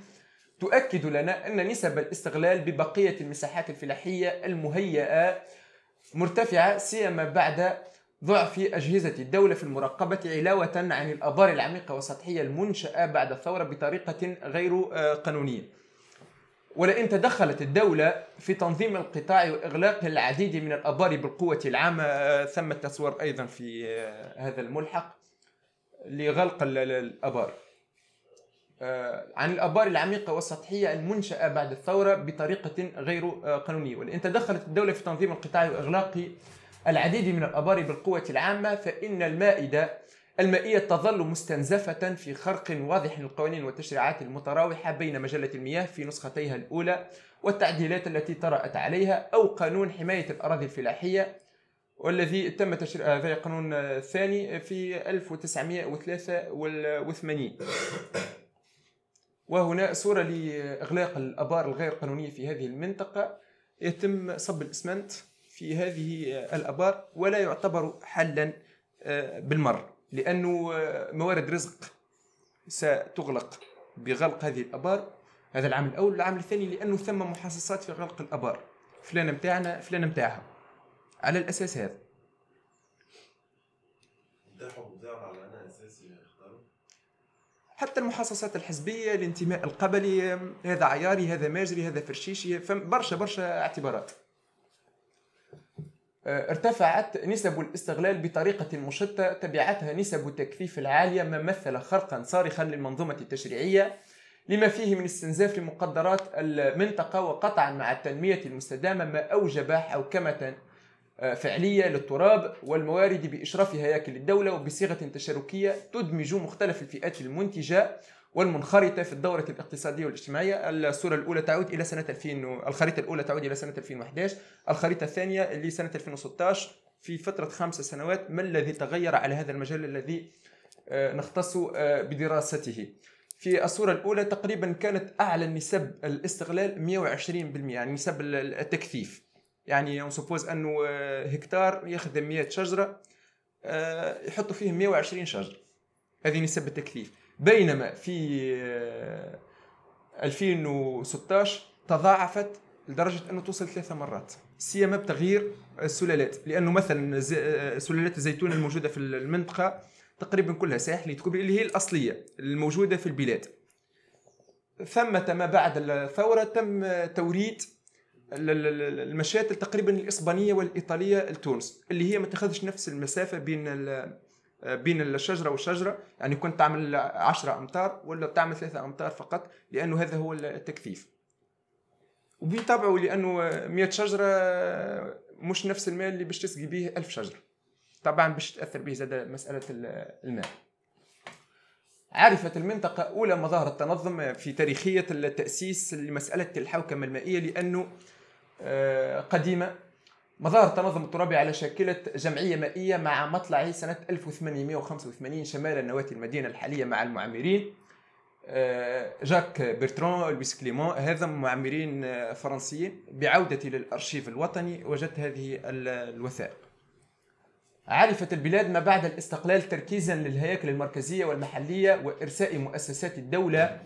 تؤكد لنا أن نسب الاستغلال ببقية المساحات الفلاحية المهيئة مرتفعة سيما بعد ضعف أجهزة الدولة في المراقبة علاوة عن الآبار العميقة والسطحية المنشأة بعد الثورة بطريقة غير قانونية. ولئن تدخلت الدولة في تنظيم القطاع وإغلاق العديد من الآبار بالقوة العامة ثم التصور أيضا في هذا الملحق لغلق الآبار آه، عن الآبار العميقة والسطحية المنشأة بعد الثورة بطريقة غير آه، قانونية. ولئن تدخلت الدولة في تنظيم القطاع وإغلاق العديد من الآبار بالقوة العامة فإن المائدة المائية تظل مستنزفة في خرق واضح للقوانين والتشريعات المتراوحة بين مجلة المياه في نسختيها الأولى والتعديلات التي طرأت عليها أو قانون حماية الأراضي الفلاحية والذي تم تشريع هذا القانون الثاني في 1983 وهنا صورة لإغلاق الآبار الغير قانونية في هذه المنطقة. يتم صب الإسمنت. في هذه الآبار ولا يعتبر حلا آه، بالمر لأنه آه، موارد رزق ستغلق بغلق هذه الآبار. هذا العام الأول. العام الثاني لأنه ثم محاصصات في غلق الآبار. فلان متاعنا فلان متاعها. على الأساس هذا. حتى المحاصصات الحزبية الانتماء القبلي هذا عياري هذا ماجري هذا فرشيشي برشا برشا اعتبارات. ارتفعت نسب الاستغلال بطريقة مشتة تبعتها نسب التكثيف العالية ما مثل خرقا صارخا للمنظومة التشريعية لما فيه من استنزاف لمقدرات المنطقة وقطعا مع التنمية المستدامة ما أوجب حوكمة آه، فعلية للتراب والموارد بإشراف هياكل الدولة وبصيغة تشاركية تدمج مختلف الفئات المنتجة والمنخرطة في الدورة الاقتصادية والاجتماعية. الصورة الأولى تعود إلى سنة 2000 الخريطة الأولى تعود إلى سنة 2011 الخريطة الثانية اللي سنة 2016 في فترة خمس سنوات ما الذي تغير على هذا المجال الذي آه، نختص آه، بدراسته؟ في الصورة الأولى تقريبا كانت أعلى نسب الاستغلال 120% يعني نسب التكثيف. يعني on suppose أنه آه، هكتار يأخذ 100 شجرة آه، يحطوا فيه 120 شجره هذه نسبه التكثيف. بينما في 2016 آه، تضاعفت لدرجة أنه توصل ثلاثة مرات سيما بتغيير السلالات لأنه مثلا سلالات الزيتون الموجودة في المنطقة تقريبا كلها ساحلي تكوبي اللي هي الأصلية الموجودة في البلاد. ثمة ما بعد الثورة تم توريد المشاتل تقريبا الإسبانية والإيطالية لتونس اللي هي ما تاخذش نفس المسافة بين بين الشجرة والشجرة. يعني كنت تعمل 10 أمتار ولا تعمل 3 أمتار فقط لأنه هذا هو التكثيف. وبيتابعوا لأنه 100 شجرة مش نفس الماء اللي باش تسقي به 1000 شجرة. طبعا باش تأثر به زاد مسألة الماء. عرفت المنطقة أولى مظاهر التنظم في تاريخية التأسيس لمسألة الحوكمة المائية لأنه آه، قديمة. مظاهر التنظم الترابي على شاكلة جمعية مائية مع مطلع سنة 1885 شمال نواة المدينة الحالية مع المعمرين. آه، جاك بيرتران لويس كليمون هذا معمرين آه، فرنسيين. بعودتي للأرشيف الوطني وجدت هذه الوثائق. عرفت البلاد ما بعد الاستقلال تركيزا للهياكل المركزية والمحلية وإرساء مؤسسات الدولة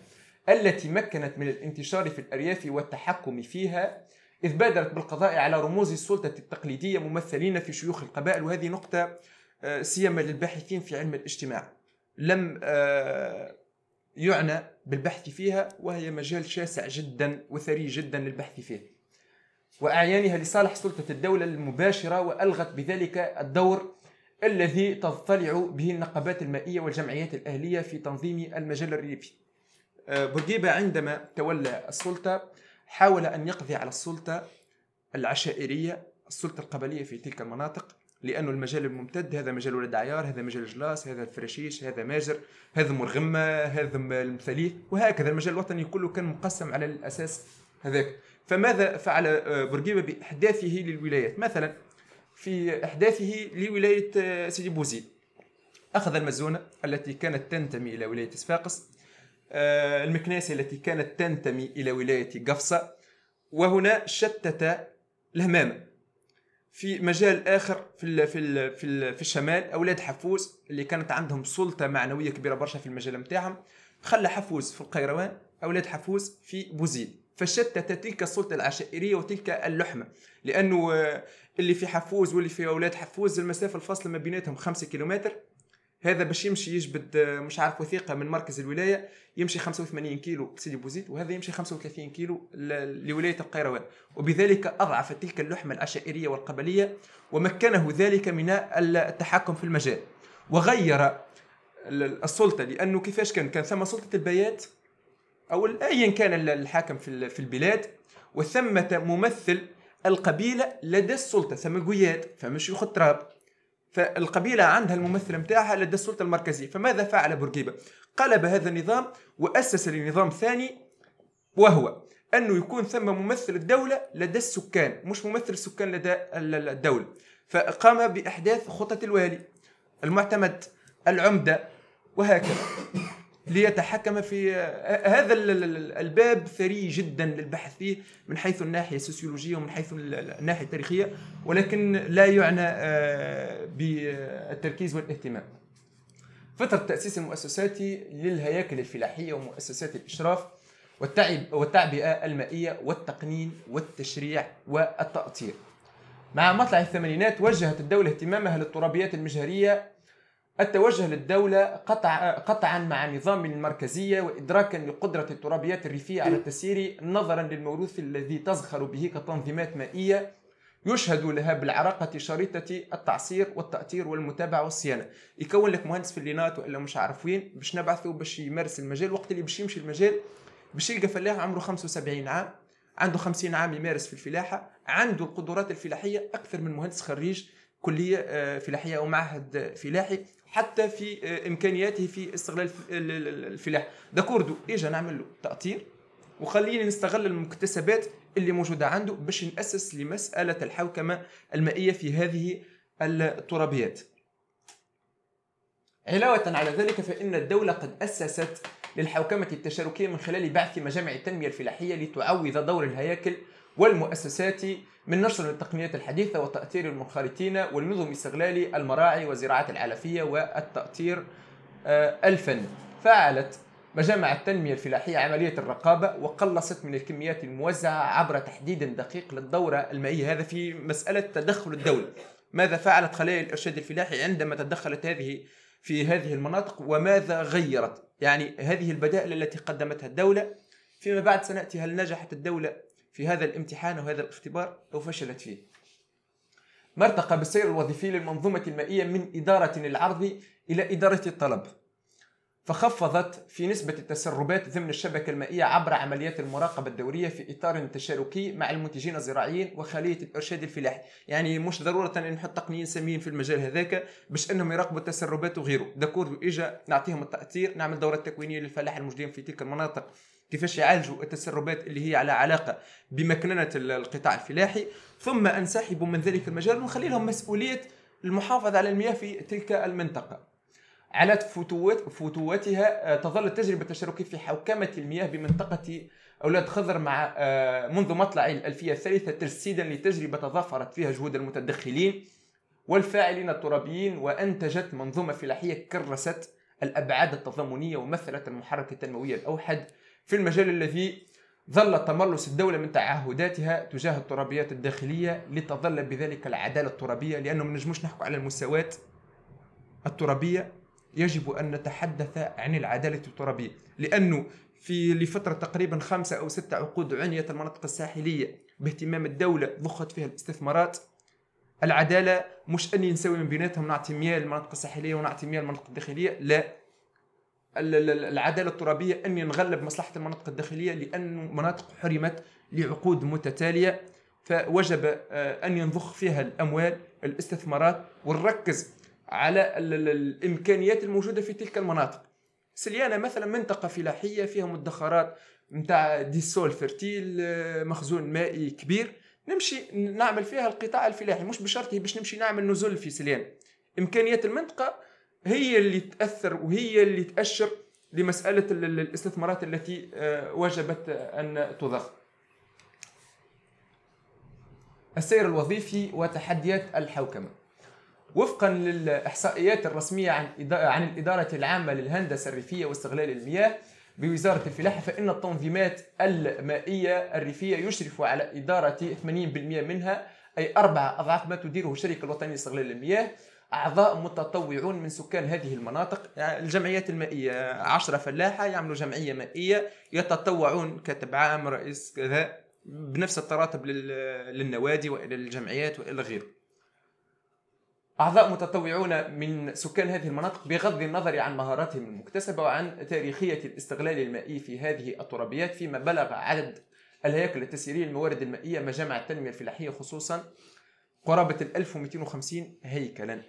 التي مكنت من الانتشار في الأرياف والتحكم فيها. إذ بادرت بالقضاء على رموز السلطة التقليدية ممثلين في شيوخ القبائل وهذه نقطة آه، سيما للباحثين في علم الاجتماع. لم آه، يعنى بالبحث فيها وهي مجال شاسع جدا وثري جدا للبحث فيه. وأعيانها لصالح سلطة الدولة المباشرة وألغت بذلك الدور الذي تضطلع به النقابات المائية والجمعيات الأهلية في تنظيم المجال الريفي. آه، بورقيبة عندما تولى السلطة حاول أن يقضي على السلطة العشائرية السلطة القبلية في تلك المناطق لأن المجال الممتد هذا مجال ولد عيار هذا مجال جلاس هذا الفرشيش هذا ماجر هذا مرغمة هذا المثاليث وهكذا. المجال الوطني كله كان مقسم على الأساس هذاك. فماذا فعل آه، بورقيبة بإحداثه للولايات؟ مثلا في إحداثه لولاية آه، سيدي بوزيد أخذ المزونة التي كانت تنتمي إلى ولاية صفاقس المكناسة التي كانت تنتمي إلى ولاية قفصة وهنا شتت الهمامة. في مجال آخر في ال في ال في, ال في الشمال أولاد حفوز اللي كانت عندهم سلطة معنوية كبيرة برشا في المجال نتاعهم خلى حفوز في القيروان أولاد حفوز في بوزيد فشتت تلك السلطة العشائرية وتلك اللحمة لأنه آه، اللي في حفوز واللي في أولاد حفوز المسافة الفاصلة ما بيناتهم خمسة كيلومتر هذا باش يمشي يجبد آه، مش عارف وثيقة من مركز الولاية يمشي 85 كيلو لسيدي بوزيد وهذا يمشي 35 كيلو لولاية القيروان. وبذلك أضعف تلك اللحمة العشائريه والقبلية ومكنه ذلك من التحكم في المجال. وغير السلطة لأنه كيفاش كان؟ كان ثم سلطة البيات أو ايا كان الحاكم في البلاد وثمة ممثل القبيلة لدى السلطة ثم قياد فما شيوخ التراب فالقبيلة عندها الممثل نتاعها لدى السلطة المركزية. فماذا فعل بورقيبة؟ قلب هذا النظام وأسس لنظام ثاني وهو أنه يكون ثم ممثل الدولة لدى السكان مش ممثل السكان لدى الدولة. فقام بأحداث خطة الوالي المعتمد العمدة وهكذا. ليتحكم في هذا الباب ثري جدا للبحث فيه من حيث الناحية السوسيولوجية ومن حيث الناحية التاريخية ولكن لا يعنى آه، بالتركيز والاهتمام. فترة تأسيس المؤسسات للهياكل الفلاحية ومؤسسات الإشراف والتعبئة المائية والتقنين والتشريع والتأطير. مع مطلع الثمانينات وجهت الدولة اهتمامها للترابيات المجهرية التوجه للدولة قطع قطعا مع نظام المركزية وإدراكا لقدرة الترابيات الريفية على التسيير نظرا للموروث الذي تزخر به كتنظيمات مائية يشهد لها بالعراقة شريطة التعصير والتأطير والمتابعة والصيانة. يكون لك مهندس في اللينات وإلا مش عارف وين باش نبعثه باش يمارس المجال. وقت اللي باش يمشي المجال باش يلقى فلاح عمره 75 عام عنده 50 عام يمارس في الفلاحة عنده القدرات الفلاحية أكثر من مهندس خريج. كلية آه، فلاحية أو معهد فلاحي حتى في آه، إمكانياته في استغلال الفلاح. داكوردو إجا نعمل له تاطير وخلينا نستغل المكتسبات اللي موجودة عنده باش نأسس لمسألة الحوكمة المائية في هذه الترابيات. علاوة على ذلك فإن الدولة قد أسست للحوكمة التشاركية من خلال بعث مجامع التنمية الفلاحية لتعوض دور الهياكل والمؤسسات من نشر التقنيات الحديثة وتأثير المنخرطين والنظم استغلال المراعي والزراعات العلفية والتأثير آه، الفني فعلت مجامع التنمية الفلاحية عملية الرقابة وقلصت من الكميات الموزعة عبر تحديد دقيق للدورة المائية. هذا في مسألة تدخل الدولة. ماذا فعلت خلايا الإرشاد الفلاحي عندما تدخلت هذه في هذه المناطق؟ وماذا غيرت؟ يعني هذه البدائل التي قدمتها الدولة فيما بعد سنأتي. هل نجحت الدولة في هذا الامتحان وهذا الاختبار أو فشلت فيه. ما ارتقى بالسير الوظيفي للمنظومة المائية من إدارة العرض إلى إدارة الطلب. فخفضت في نسبة التسربات ضمن الشبكة المائية عبر عمليات المراقبة الدورية في إطار تشاركي مع المنتجين الزراعيين وخلية الإرشاد الفلاحي يعني مش ضرورة أن نحط تقنيين ساميين في المجال هذاك باش أنهم يراقبوا التسربات وغيره. داكور إجا نعطيهم التأثير نعمل دورة تكوينية للفلاح الموجودين في تلك المناطق. كيفاش يعالجوا التسربات اللي هي على علاقة بمكننة القطاع الفلاحي. ثم أنسحبوا من ذلك المجال ونخلي لهم مسؤولية المحافظة على المياه في تلك المنطقة. على فتوت فتوتها آه، تظل التجربة التشاركية في حوكمة المياه بمنطقة أولاد خضر مع آه، منذ مطلع الألفية الثالثة تجسيدا لتجربة تضافرت فيها جهود المتدخلين والفاعلين الترابيين وأنتجت منظومة فلاحية كرست الأبعاد التضامنية ومثلت المحرك التنموي الأوحد في المجال الذي ظل تملص الدولة من تعهداتها تجاه الترابيات الداخلية لتظل بذلك العدالة الترابية لأنه ما نجموش نحكوا على المساواة الترابية. يجب أن نتحدث عن العدالة الترابية لأنه في لفترة تقريبا خمسة أو ستة عقود عنيت المناطق الساحلية باهتمام الدولة ضخت فيها الاستثمارات. العدالة مش أني نسوي من بيناتهم نعطي مياه للمناطق الساحلية ونعطي مياه للمناطق الداخلية لا. العدالة الترابية اني نغلب مصلحة المناطق الداخلية لأن مناطق حرمت لعقود متتالية فوجب آه، أن ينضخ فيها الأموال الاستثمارات ونركز على ال- ال- الإمكانيات الموجودة في تلك المناطق. سليانة مثلا منطقة فلاحية فيها مدخرات نتاع ديسول فيرتيل آه، مخزون مائي كبير. نمشي نعمل فيها القطاع الفلاحي مش بشرط باش نمشي نعمل نزول في سليان إمكانيات المنطقة هي اللي تأثر وهي اللي تأشر لمسألة ال- ال- الاستثمارات التي آه، وجبت أن تضخ. السير الوظيفي وتحديات الحوكمة. وفقا للإحصائيات الرسمية عن عن الإدارة العامة للهندسة الريفية واستغلال المياه بوزارة الفلاحه فإن التنظيمات المائية الريفية يشرف على إدارة 80% منها أي أربع أضعاف ما تديره الشركة الوطنيه لاستغلال المياه. أعضاء متطوعون من سكان هذه المناطق. الجمعيات المائية عشرة فلاحة يعملوا جمعية مائية يتطوعون كاتب عام رئيس كذا بنفس التراتب لل- للنوادي وإلى الجمعيات وإلى غيره. أعضاء متطوعون من سكان هذه المناطق بغض النظر عن مهاراتهم المكتسبة وعن تاريخية الاستغلال المائي في هذه الترابيات فيما بلغ عدد الهياكل التسييرية للموارد المائية مجامع التنمية الفلاحية خصوصا قرابة ال 1250 هيكلا.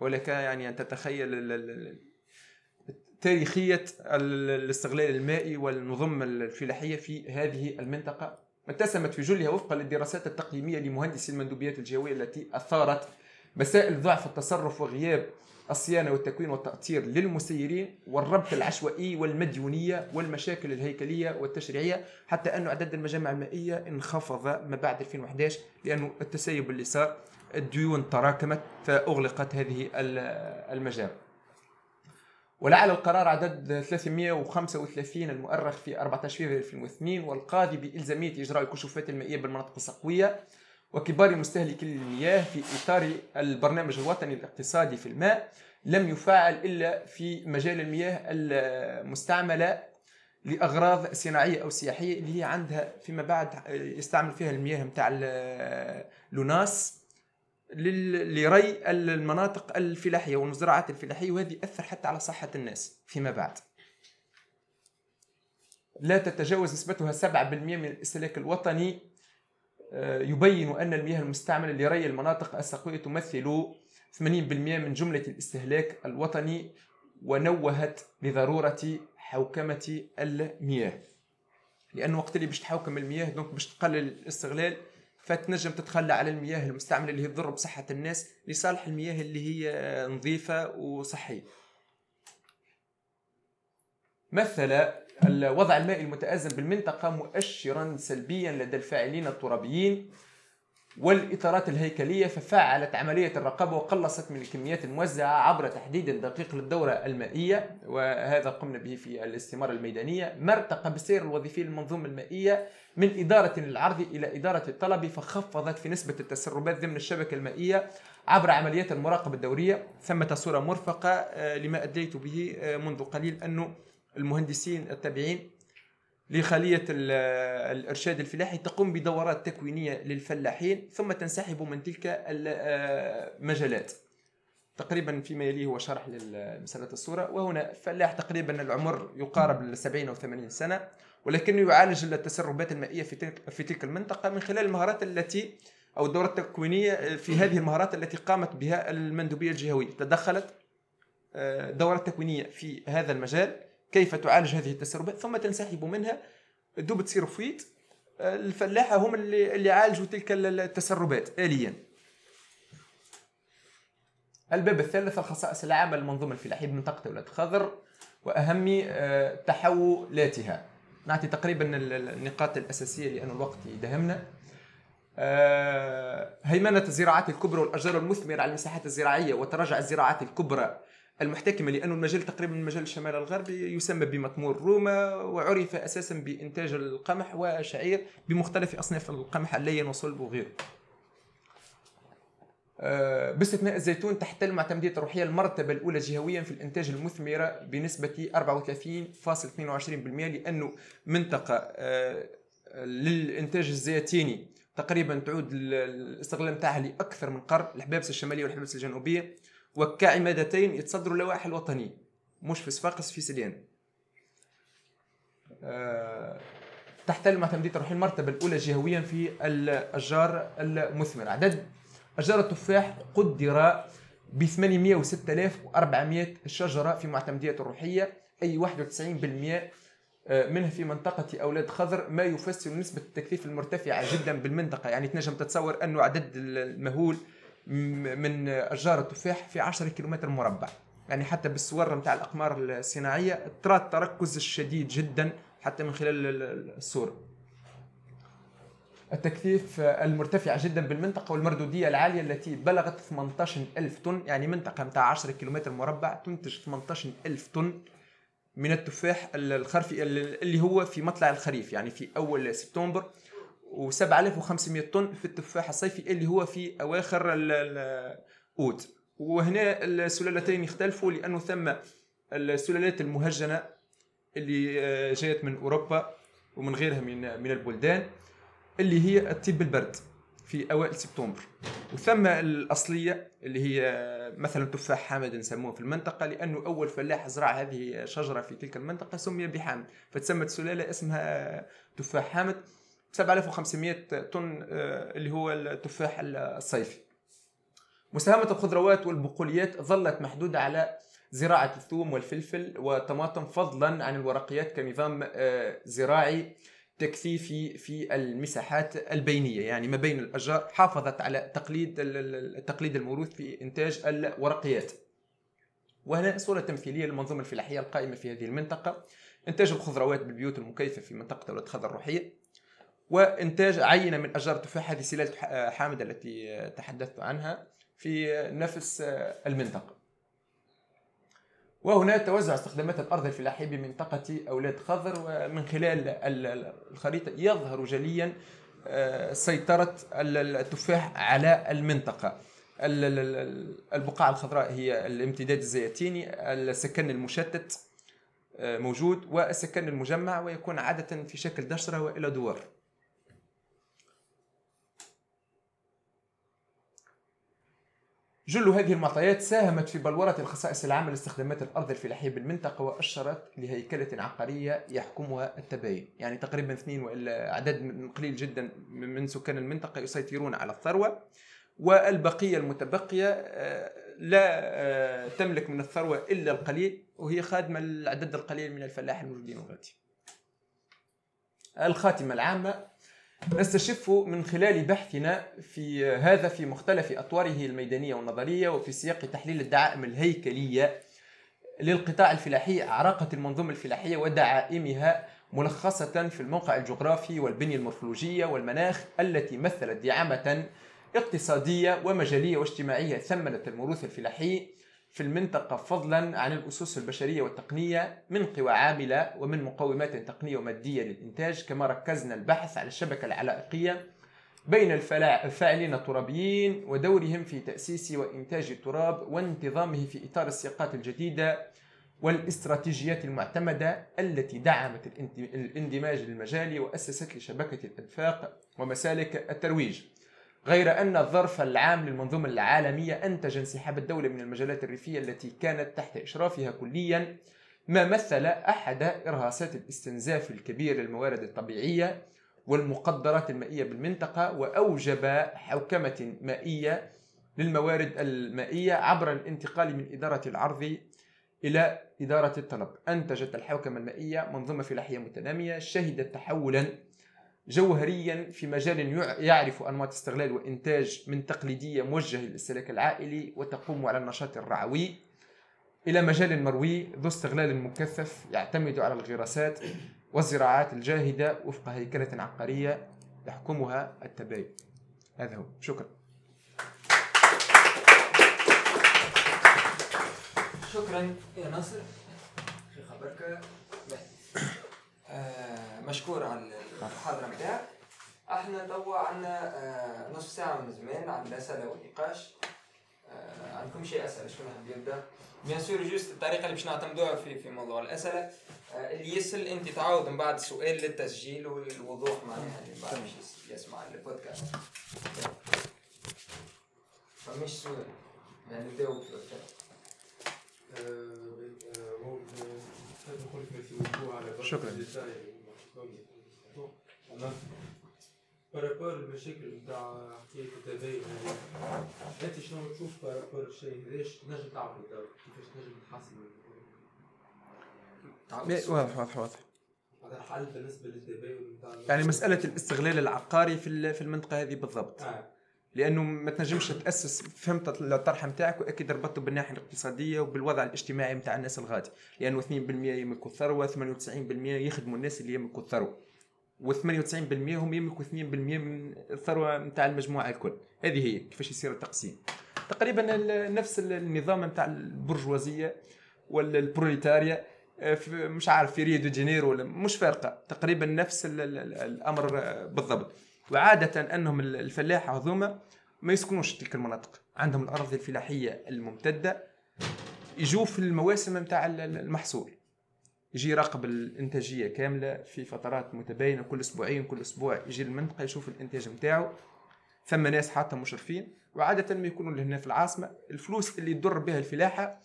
ولك يعني أن تتخيل تاريخية ال- الاستغلال المائي والنظم الفلاحية في هذه المنطقة. اتسمت في جلها وفقا للدراسات التقييمية لمهندسي المندوبيات الجوية التي أثارت مسائل ضعف التصرف وغياب الصيانة والتكوين والتأطير للمسيرين والربط العشوائي والمديونية والمشاكل الهيكلية والتشريعية حتى أن عدد المجامع المائية انخفض ما بعد 2011 لأنه التسيب اللي صار الديون تراكمت فأغلقت هذه ال- المجامع ولعل القرار عدد 335 المؤرخ في 14 فبراير 2002 والقاضي بإلزامية إجراء الكشوفات المائية بالمناطق الصقوية وكبار مستهلكي المياه في إطار البرنامج الوطني الاقتصادي في الماء لم يفعل إلا في مجال المياه المستعملة لأغراض صناعية أو سياحية اللي هي عندها فيما بعد يستعمل فيها المياه متاع لوناس. لري المناطق الفلاحية والمزرعات الفلاحية وهذه أثر حتى على صحة الناس فيما بعد. لا تتجاوز نسبتها 7% من الاستهلاك الوطني. آه، يبين أن المياه المستعملة لري المناطق السقوية تمثل 80% من جملة الاستهلاك الوطني ونوهت بضرورة حوكمة المياه. لأنه وقت اللي باش تحوكم المياه دونك باش تقلل الاستغلال فتنجم تتخلى على المياه المستعملة اللي هي تضر بصحة الناس لصالح المياه اللي هي نظيفة وصحية. مثل الوضع المائي المتأزم بالمنطقة مؤشرا سلبيا لدى الفاعلين الترابيين والإطارات الهيكلية ففعلت عملية الرقابة وقلصت من الكميات الموزعة عبر تحديد دقيق للدورة المائية وهذا قمنا به في الاستمارة الميدانية. ما ارتقى بالسير الوظيفي للمنظومة المائية؟ من إدارة العرض إلى إدارة الطلب فخفضت في نسبة التسربات ضمن الشبكة المائية عبر عمليات المراقبة الدورية. ثمة صورة مرفقة آه، لما أدليت به آه، منذ قليل أنه المهندسين التابعين لخلية ال- الإرشاد الفلاحي تقوم بدورات تكوينية للفلاحين ثم تنسحب من تلك المجالات تقريبا فيما يليه هو شرح لمسألة الصورة. وهنا فلاح تقريبا العمر يقارب ال 70 أو 80 سنة ولكنه يعالج التسربات المائية في تلك, في تلك المنطقة من خلال المهارات التي أو الدورات التكوينية في هذه المهارات التي قامت بها المندوبية الجهوية. تدخلت آه، دورات تكوينية في هذا المجال. كيف تعالج هذه التسربات ثم تنسحب منها. دوب تصير فويت. الفلاحة هم اللي, اللي عالجوا تلك التسربات آليا. الباب الثالث الخصائص العامة للمنظومة الفلاحية بمنطقة ولاد خضر وأهم آه، تحولاتها. نعطي تقريبا ال- ال- النقاط الأساسية لأن الوقت يدهمنا آه، هيمنة الزراعات الكبرى والأشجار المثمرة على المساحات الزراعية وتراجع الزراعات الكبرى. المحتكمة لأن المجال تقريبا من المجال الشمال الغربي يسمى بمطمور روما وعرف أساسا بإنتاج القمح والشعير بمختلف أصناف القمح اللين وصلب وغيره. آه، باستثناء الزيتون تحتل معتمدية الروحية المرتبة الأولى جهويا في الإنتاج المثمرة بنسبة 34.22% لأنه منطقة آه، للإنتاج الزيتيني تقريبا تعود ال- الاستغلال نتاعها لأكثر من قرن الحبابس الشمالية والحبابس الجنوبية. وكعمادتين يتصدروا اللوائح الوطنية مش في صفاقس في سليان آه، تحتل معتمدية الروحية المرتبة الأولى جهويا في الأشجار المثمرة. عدد أشجار التفاح قدر ب 806400 شجرة في معتمدية الروحية أي 91% آه، منها في منطقة أولاد خضر ما يفسر نسبة التكثيف المرتفعة جدا بالمنطقة. يعني تنجم تتصور أنه عدد المهول من أشجار التفاح في 10 كيلومتر مربع. يعني حتى بالصور نتاع الأقمار الصناعية ترى التركز الشديد جدا حتى من خلال الصورة التكثيف المرتفع جدا بالمنطقة والمردودية العالية التي بلغت 18 ألف طن يعني منطقة متاع 10 كيلومتر مربع تنتج 18 ألف طن من التفاح الخرفي اللي هو في مطلع الخريف يعني في أول سبتمبر و7500 طن في التفاح الصيفي اللي هو في أواخر الأوت. وهنا السلالتين يختلفوا لأنه ثم السلالات المهجنة اللي آه، جاءت من أوروبا ومن غيرها من من البلدان اللي هي الطيب البرد في أوائل سبتمبر. وثم الأصلية اللي هي مثلا تفاح حامد نسموه في المنطقة لأنه أول فلاح زرع هذه شجره في تلك المنطقة سمي بحامد فتسمت سلالة اسمها تفاح حامد. 7500 طن آه، اللي هو التفاح الصيفي. مساهمة الخضروات والبقوليات ظلت محدودة على زراعة الثوم والفلفل والطماطم فضلا عن الورقيات كنظام آه، زراعي تكثيفي في المساحات البينية. يعني ما بين الأشجار حافظت على تقليد التقليد الموروث في إنتاج الورقيات. وهنا صورة تمثيلية للمنظومة الفلاحية القائمة في هذه المنطقة. إنتاج الخضروات بالبيوت المكيفة في منطقة دولة خضر الروحيه وإنتاج عينة من أشجار التفاح هذه سلالة حامد التي تحدثت عنها في نفس المنطقة. وهنا توزع استخدامات الأرض الفلاحية بمنطقة أولاد خضر ومن خلال الخريطة يظهر جليا آه، سيطرة التفاح على المنطقة. البقعة الخضراء هي الامتداد الزيتيني السكن المشتت آه، موجود والسكن المجمع ويكون عادة في شكل دشرة وإلى دوار. جل هذه المعطيات ساهمت في بلورة الخصائص العامة لاستخدامات الأرض الفلاحية بالمنطقة وأشرت لهيكلة عقارية يحكمها التباين. يعني تقريبا اثنين وإلا عدد قليل جدا من سكان المنطقة يسيطرون على الثروة والبقية المتبقية آه، لا آه، تملك من الثروة إلا القليل وهي خادمة العدد القليل من الفلاح الموجودين. غادي الخاتمة العامة نستشف من خلال بحثنا في هذا في مختلف أطواره الميدانية والنظرية وفي سياق تحليل الدعائم الهيكلية للقطاع الفلاحي أعراقة المنظومة الفلاحية ودعائمها ملخصة في الموقع الجغرافي والبنية المورفولوجية والمناخ التي مثلت دعامة اقتصادية ومجالية واجتماعية ثمنت الموروث الفلاحي. في المنطقة فضلا عن الأسس البشرية والتقنية من قوى عاملة ومن مقومات تقنية ومادية للإنتاج كما ركزنا البحث على الشبكة العلائقية بين الفاعلين الترابيين ودورهم في تأسيس وإنتاج التراب وانتظامه في إطار السياقات الجديدة والاستراتيجيات المعتمدة التي دعمت الاندماج المجالي وأسست لشبكة الإنفاق ومسالك الترويج. غير أن الظرف العام للمنظومة العالمية أنتج انسحاب الدولة من المجالات الريفية التي كانت تحت إشرافها كليا ما مثل أحد إرهاصات الاستنزاف الكبير للموارد الطبيعية والمقدرات المائية بالمنطقة وأوجب حوكمة مائية للموارد المائية عبر الانتقال من إدارة العرض إلى إدارة الطلب. أنتجت الحوكمة المائية منظومة فلاحية متنامية شهدت تحولا جوهريا في مجال يعرف أنماط استغلال وإنتاج من تقليدية موجهة للاستهلاك العائلي وتقوم على النشاط الرعوي. إلى مجال مروي ذو استغلال مكثف يعتمد على الغراسات والزراعات الجاهدة وفق هيكلة عقارية يحكمها التباين. هذا هو. شكرا. شكرا يا ناصر. في خبرك آه مشكور على المحاضره نتاعك إحنا توا عندنا آه نصف ساعه من زمان عن الاسئله والنقاش آه عندكم شيء اسئله شكون حاب يبدا bien sûr juste الطريقة اللي باش نعتمدوها في في موضوع الاسئله آه اللي يسال انت تعاود من بعد السؤال للتسجيل والوضوح معناها اللي بعد باش يسمع البودكاست فمش سؤال يعني نبداو آه، par rapport المشاكل نتاع حكايه التباين هذه انت شنو تشوف par rapport الشيء هذاش تنجم تعمل تو كيفاش تنجم تحسن واضح واضح واضح هذا بالنسبة للتباين يعني مساله الاستغلال العقاري في ال- في المنطقة هذه بالضبط آه. لأنه ما تنجمش تاسس فهمت الطرح نتاعك واكيد ربطته بالناحيه الاقتصاديه وبالوضع الاجتماعي نتاع الناس الغادي لأنه 2% يملكوا الثروه 98% يخدموا الناس اللي يملكوا الثروه و98% هم يملكوا 2% من الثروه نتاع المجموعة الكل. هذه هي كيفاش يصير التقسيم. تقريبا نفس ال- النظام نتاع البرجوازية ولا البروليتاريا آه، في- مش عارف في ريو دي جانيرو ولا مش فارقة. تقريبا نفس ال- ال- ال- الأمر بالضبط. وعادة أنهم ال- الفلاحه هذوما ما يسكنوش تلك المناطق. عندهم الأراضي الفلاحية الممتدة يجوا في المواسم نتاع ال- ال- المحصول. يجي يراقب الإنتاجية كاملة في فترات متباينة كل أسبوعين كل أسبوع يجي للمنطقه يشوف الإنتاج نتاعو ثم ناس حاطه مشرفين. وعادة ما يكونوا هنا في العاصمة الفلوس اللي تضر بها الفلاحة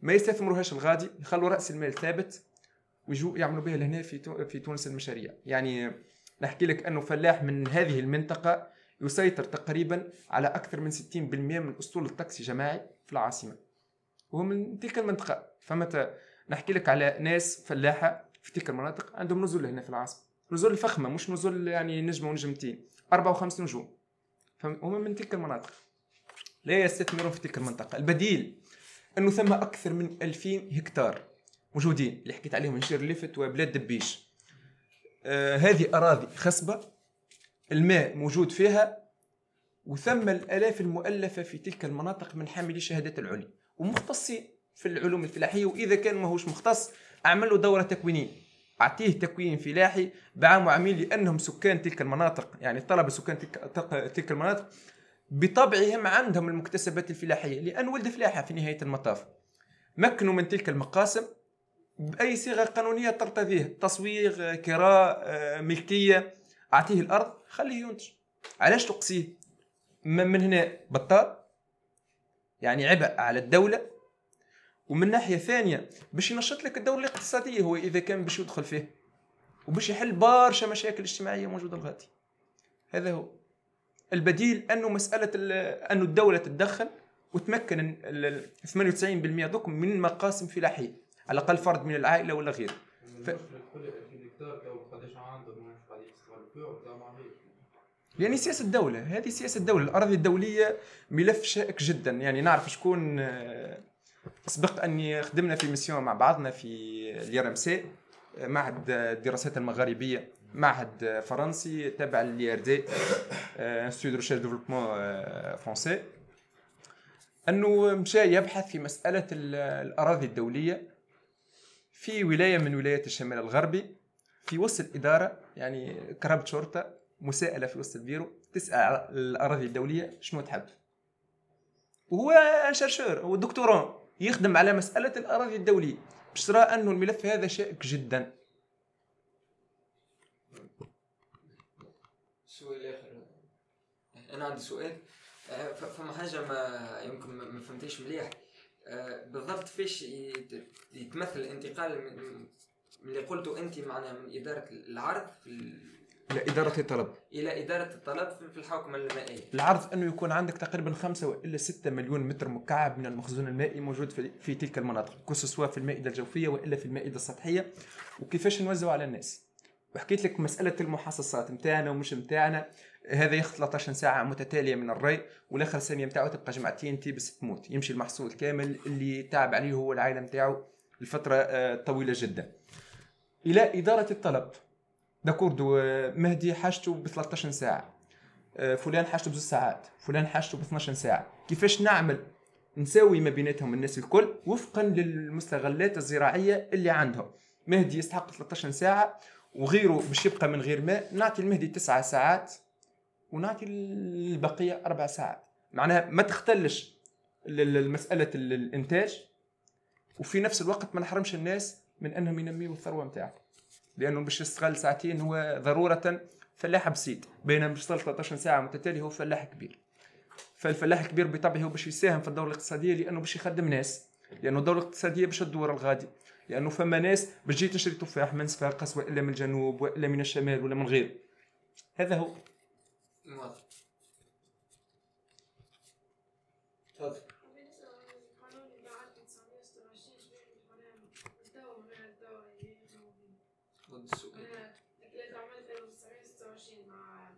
ما يستثمروهاش الغادي يخلوا رأس المال ثابت ويجوا يعملوا بها لهنا في في تونس المشاريع. يعني نحكي لك أنه فلاح من هذه المنطقة يسيطر تقريبا على أكثر من 60% من أسطول التاكسي جماعي في العاصمة. وهو من تلك المنطقة. فمتى نحكي لك على ناس فلاحة في تلك المناطق عندهم نزول هنا في العاصمة. نزول فخمه مش نزول يعني نجمة ونجمتين. أربع وخمس نجوم. فهم من تلك المناطق. لا يستثمرون في تلك المنطقة. البديل أنه ثم أكثر من 2000 هكتار موجودين. اللي حكيت عليهم نشير لفت وبلاد دبيش. آه هذه أراضي خصبة. الماء موجود فيها. وثم الآلاف المؤلفة في تلك المناطق من حاملي الشهادات العليا. ومختصين في العلوم الفلاحية وإذا كان ماهوش مختص اعمل له دورة تكوينية. أعطيه تكوين فلاحي بعام وعامين لأنهم سكان تلك المناطق يعني طلبه سكان تلك, تلك المناطق بطبعهم عندهم المكتسبات الفلاحية لأن ولد فلاحة في نهاية المطاف. مكنوا من تلك المقاسم بأي صيغة قانونية ترتضيه تصويغ كراء آه، ملكية. أعطيه الأرض خليه ينتج. علاش تقصيه؟ من هنا بطال؟ يعني عبء على الدولة ومن ناحية ثانية باش ينشط لك الدولة الاقتصاديه هو إذا كان باش يدخل فيه. وباش يحل برشا مشاكل اجتماعية موجودة الغادي هذا هو. البديل أنه مسألة ال- أنه الدولة تتدخل وتمكن ال- ال 98% دوك من مقاسم فلاحية. على الأقل فرد من العائلة ولا غيره. ف- المشكلة الكل 2000 هكتار تو قداش عندهم وين قاعدين يستغلوا فيهم تو ما عليك يعني سياسة الدولة. هذه سياسة الدولة. الأراضي الدولية ملف شائك جدا. يعني نعرف شكون سبق أني خدمنا في mission مع بعضنا في اليرمسي معهد الدراسات المغاربية معهد فرنسي تابع لل IRD institut de recherche développement français أنه مشى يبحث في مسألة ال- الأراضي الدولية في ولاية من ولايات الشمال الغربي في وسط الإدارة يعني كربة شرطة مساءلة في وسط البيرو تسأل الأراضي الدولية شنو تحب. وهو chercheur هو دكتوراه. يخدم على مسألة الأراضي الدولية. باش ترى أنه الملف هذا شائك جدا. السؤال الآخر أنا عندي سؤال. آه، فما حاجة ما يمكن ما فهمتيش مليح. آه، بالضبط فيش يت- يتمثل الانتقال من من اللي قلته أنت معنا من إدارة العرض في ال- لا إدارة الطلب. إلى إدارة الطلب في الحوكمة المائية. العرض أنه يكون عندك تقريبا خمسة وإلا ستة مليون متر مكعب من المخزون المائي موجود في, في تلك المناطق. كسوا في المائدة الجوفية وإلا في المائدة السطحية. وكيفاش نوزعوا على الناس؟ وحكيت لك مسألة المحصصات نتاعنا ومش نتاعنا هذا ياخذ 13 ساعة متتالية من الري والآخر ثانية نتاعو تبقى جمعتين تيبس تموت يمشي المحصول كامل اللي تعب عليه هو العائله نتاعو لفترة آه، طويلة جدا. إلى إدارة الطلب. d'accord آه، مهدي حاجته ب 13 ساعة. آه، فلان حاجته بزوج ساعات. فلان حاجته ب 12 ساعة. كيفاش نعمل؟ نساوي ما بيناتهم الناس الكل وفقا للمستغلات الزراعية اللي عندهم. مهدي يستحق 13 ساعة وغيره باش يبقى من غير ماء نعطي المهدي 9 ساعات ونعطي البقية أربع ساعات. معناها ما تختلش ال- ال- مساله ال- الإنتاج وفي نفس الوقت ما نحرمش الناس من أنهم ينميوا الثروة نتاعهم. لأنه باش يستغل ساعتين هو ضرورة فلاح بسيط بينما باش يشتغل 13 ساعة متتالية هو فلاح كبير. فالفلاح الكبير بطبعه هو باش يساهم في الدولة الاقتصادية لأنه باش يخدم ناس لأنه الدولة الاقتصادية باش تدور الغادي لأنه فما ناس بتجي تشري تفاح من صفاقس وإلا من الجنوب وإلا من الشمال ولا من غيره. هذا هو واضح تفضل بالنسبة للقانون اللي عاد 1926 شبيه الحرام الدواء ومنع الدواء اللي يخدموا فيه. ضد السوق أنا اللي عملت 1926 مع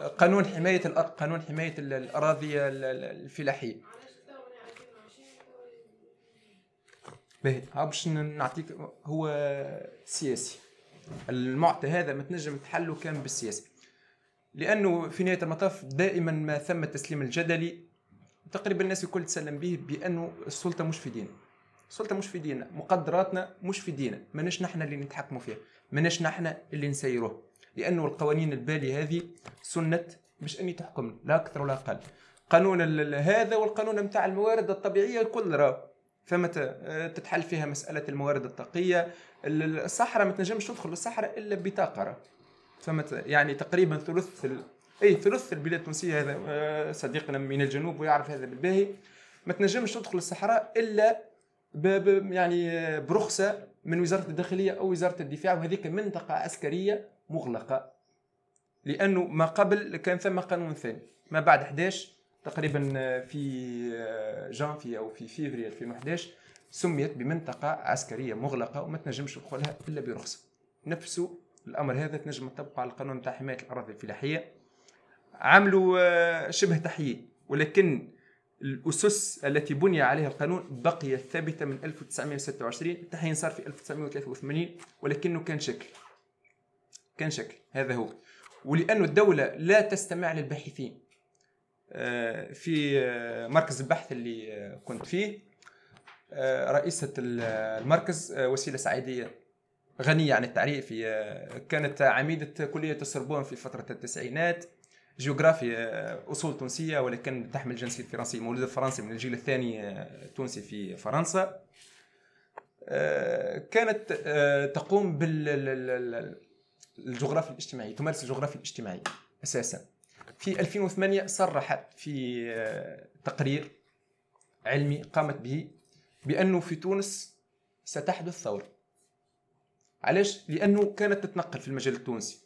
قانون حماية الأرض قانون حماية ال- الأراضي ال- ال- الفلاحية. علاش الدواء منع 2020 والدواء باهي باش نعطيك هو سياسي. المعطى هذا ما تنجم تحله كان بالسياسة. لأنه في نهاية المطاف دائما ما ثم التسليم الجدلي تقريبا الناس الكل تسلم به بانه السلطة مش في ديننا. السلطة مش في ديننا مقدراتنا مش في ديننا. ماناش نحن اللي نتحكموا فيها ماناش نحن اللي نسيروه لأنه القوانين البالية هذه سنت باش اني تحكمنا لا أكثر ولا أقل. قانون هذا والقانون نتاع الموارد الطبيعية الكل راه. فما تتحل فيها مسألة الموارد الطاقية. ال- ال- الصحراء ما تنجمش تدخل الصحراء إلا بطاقة راه. فهمت يعني تقريبا ثلث ال... إي ثلث البلاد التونسية هذا آه، صديقنا من الجنوب ويعرف هذا بالباهي. ما تنجمش تدخل الصحراء إلا ب... ب... يعني آه، برخصة من وزارة الداخلية أو وزارة الدفاع وهذيك منطقة عسكرية مغلقة. لأنه ما قبل كان ثم قانون ثاني. ما بعد 11 تقريبا آه، في آه، جانفي أو في فيفري 2011 سميت بمنطقة عسكرية مغلقة وما تنجمش تدخلها إلا برخصة. نفسه الأمر هذا تنجم تطبقه على القانون تاع حماية الأراضي الفلاحية. عملوا آه، شبه تحييد. ولكن الأسس التي بني عليها القانون بقيت ثابتة من 1926 التحيين صار في 1983 ولكنه كان شكل. كان شكل هذا هو. ولأنه الدولة لا تستمع للباحثين. آه، في آه، مركز البحث اللي آه، كنت فيه رئيسة ال- المركز وسيلة سعيدية غنية عن التعريف. كانت عميدة كلية السربون في فترة التسعينات. جيوغرافيا أصول تونسية ولكن تحمل جنسية فرنسية مولودة في فرنسا من الجيل الثاني تونسي في فرنسا. كانت تقوم بالجغرافيا الاجتماعية تمارس الجغرافيا الاجتماعية أساسا. في 2008 صرحت في آه، تقرير علمي قامت به بأنه في تونس ستحدث ثورة. علاش؟ لأنه كانت تتنقل في المجال التونسي.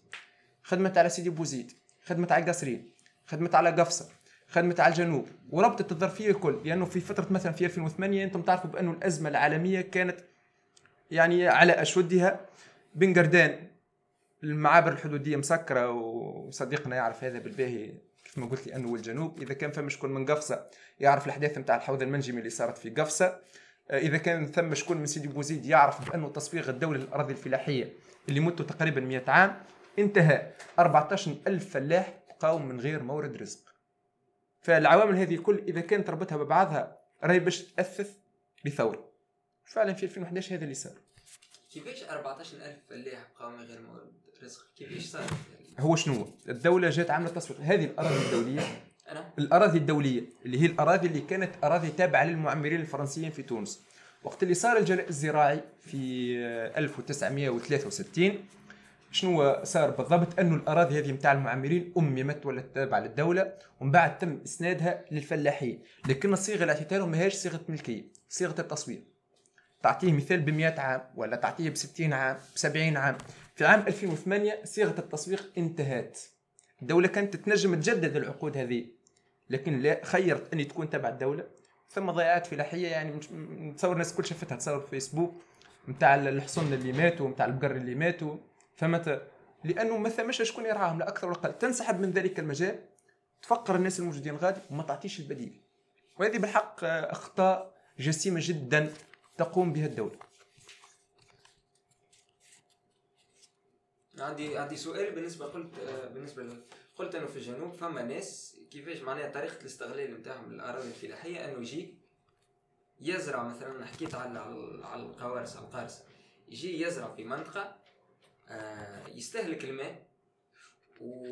خدمت على سيدي بوزيد خدمت على القصرين خدمت على قفصة خدمت على الجنوب. وربطت الظرفية الكل. لأنه في فترة مثلا في 2008 أنتم تعرفوا بأنه الأزمة العالمية كانت يعني على أشدها بن قردان. المعابر الحدودية مسكرة وصديقنا يعرف هذا بالباهي كيف ما قلت لي أنه الجنوب. إذا كان فما شكون من قفصة يعرف الأحداث نتاع الحوض المنجمي اللي صارت في قفصة. آه، إذا كان ثم شكون من سيدي بوزيد يعرف بأنه تصفيغ الدولة للأراضي الفلاحية اللي مدته تقريبا 100 عام انتهى. 14 ألف فلاح بقاو من غير مورد رزق. فالعوامل هذه الكل إذا كانت ربطها ببعضها راهي باش تأثث بثورة. فعلا في 2011 هذا اللي صار. كيفاش 14000 فلاح من غير مورد رزق؟ كيفاش صارت هو شنو؟ هو؟ الدولة جات عاملة تصفيق هذه الأراضي الدولية. أنا؟ الأراضي الدولية اللي هي الأراضي اللي كانت أراضي تابعة للمعمرين الفرنسيين في تونس. وقت اللي صار الجلاء الزراعي في آه، 1963 شنو صار بالضبط؟ انه الأراضي هذه نتاع المعمرين أممت ولا تابعة للدولة ومن بعد تم إسنادها للفلاحين. لكن الصيغة اللي اعطيتها لهم ماهيش صيغة ملكية صيغة التصوير تعطيه مثال ب 100 عام ولا تعطيه ب 60 عام ب 70 عام. في عام 2008 صيغة التصوير انتهت. الدولة كانت تنجم تجدد العقود هذه لكن لا خيرت أن تكون تبع الدولة. ثم ضياعات فلاحية يعني نتصور الناس كل شافتها تصور في فيسبوك نتاع الحصن اللي ماتوا نتاع البقر اللي ماتوا. فهمت؟ لأنه ما ثماش شكون يرعاهم لا أكثر ولا أقل. تنسحب من ذلك المجال تفقر الناس الموجودين غادي وما تعطيش البديل. وهذه بالحق أخطاء جسيمة جدا. تقوم بها الدولة. عندي عندي سؤال بالنسبة قلت بالنسبة قلت أنه في الجنوب فما ناس كيفاش معناها طريقة الاستغلال نتاعهم للأراضي الفلاحيه أنه يجي يزرع مثلا حكيت على على القوارص على القارص. يجي يزرع في منطقة آه، يستهلك الماء و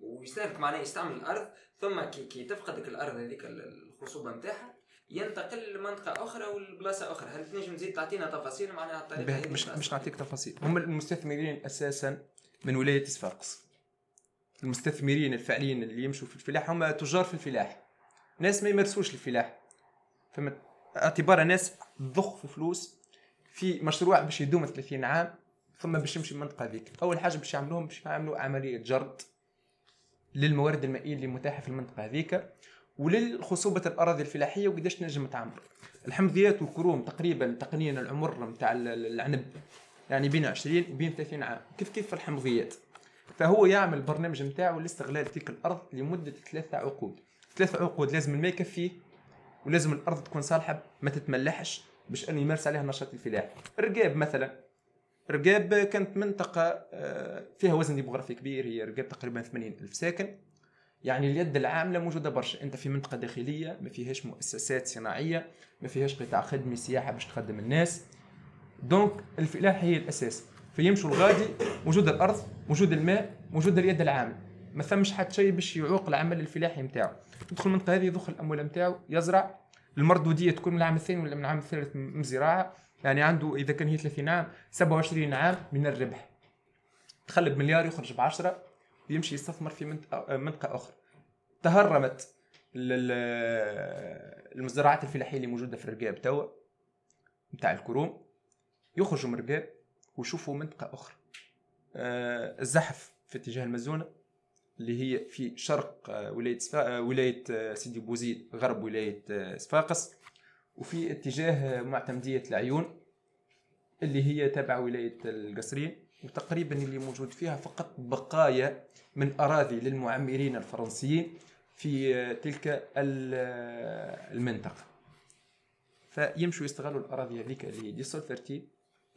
ويستهلك معناه يستعمل الأرض ثم كي, كي تفقدك الأرض هذيك ال- الخصوبة نتاعها ينتقل لمنطقة أخرى ولا أخرى. هل تنجم تزيد تعطينا تفاصيل؟ معناها الطريقة مش؟ مش نعطيك تفاصيل. هم المستثمرين أساسا من ولاية صفاقس المستثمرين الفعليين اللي يمشوا في الفلاح هم تجار في الفلاح. ناس ما يمارسوش الفلاح. فهمت اعتبارها ناس تضخ في فلوس في مشروع باش يدوم 30 عام ثم باش يمشي المنطقة هذيك. أول حاجة باش يعملوهم باش يعملوا عملية جرد للموارد المائية اللي متاحة في المنطقة هذيك. وللخصوبة الأراضي الفلاحية وقداش تنجم تعمر الحمضيات والكروم تقريبا تقنيا العمر نتاع العنب. يعني بين 20 وبين 30 عام. كيف كيف في الحمضيات؟ فهو يعمل البرنامج نتاعو لاستغلال تلك الأرض لمدة ثلاثة عقود. ثلاثة عقود لازم الماء يكفيه ولازم الأرض تكون صالحة ما تتملحش باش أنه يمارس عليها النشاط الفلاحي رقاب مثلا. رقاب كانت منطقة آه، فيها وزن ديموغرافي كبير هي رقاب تقريبا 80 ألف ساكن. يعني اليد العاملة موجودة برشا. أنت في منطقة داخلية ما فيهاش مؤسسات صناعية ما فيهاش قطاع خدمي سياحة باش تخدم الناس. دونك الفلاحه هي الأساس. فيمشوا الغادي موجود الأرض موجود الماء موجود اليد العاملة. ما ثمش حتى شيء باش يعوق العمل الفلاحي نتاعو يدخل المنطقة هذه يدخل الأموال نتاعو يزرع. المردوديه تكون من العام الثاني ولا من العام الثالث من الزراعه يعني عنده إذا كان هي 30 عام 27 عام من الربح. تخلي بمليار يخرج ب 10 ويمشي يستثمر في منطقه منطقة أخرى. تهرمت المزرعات الفلاحية اللي موجودة في الرقاب توا نتاع الكروم. يخرجوا من الرقاب ويشوفوا منطقة أخرى. آه، الزحف في اتجاه المزونة اللي هي في شرق آه، ولاية. آه، ولاية سيدي بوزيد غرب ولاية صفاقس وفي اتجاه معتمدية العيون اللي هي تابعه ولاية القصرين وتقريبا اللي موجود فيها فقط بقايا من أراضي للمعمرين الفرنسيين في تلك المنطقة. فيمشوا يستغلوا الأراضي هذيك اللي هي des sols fertiles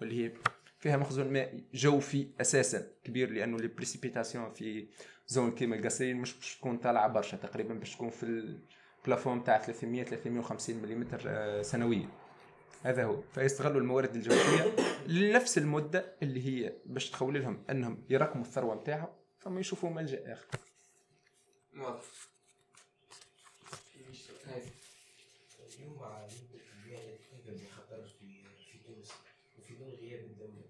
واللي هي فيها مخزون ماء جوفي أساسا كبير لأنه les précipitations في zone كيما القصرين مش باش تكون طالعة برشا تقريبا باش تكون في ال plafond تاع 300 350 ملم سنويا. هذا هو. فيستغلوا الموارد الجوفيه لنفس المدة اللي هي باش تخول لهم أنهم يراكموا الثروة نتاعهم ثم يشوفوا ملجأ آخر. واضح. اليوم اللي في تونس وفي غياب الدولة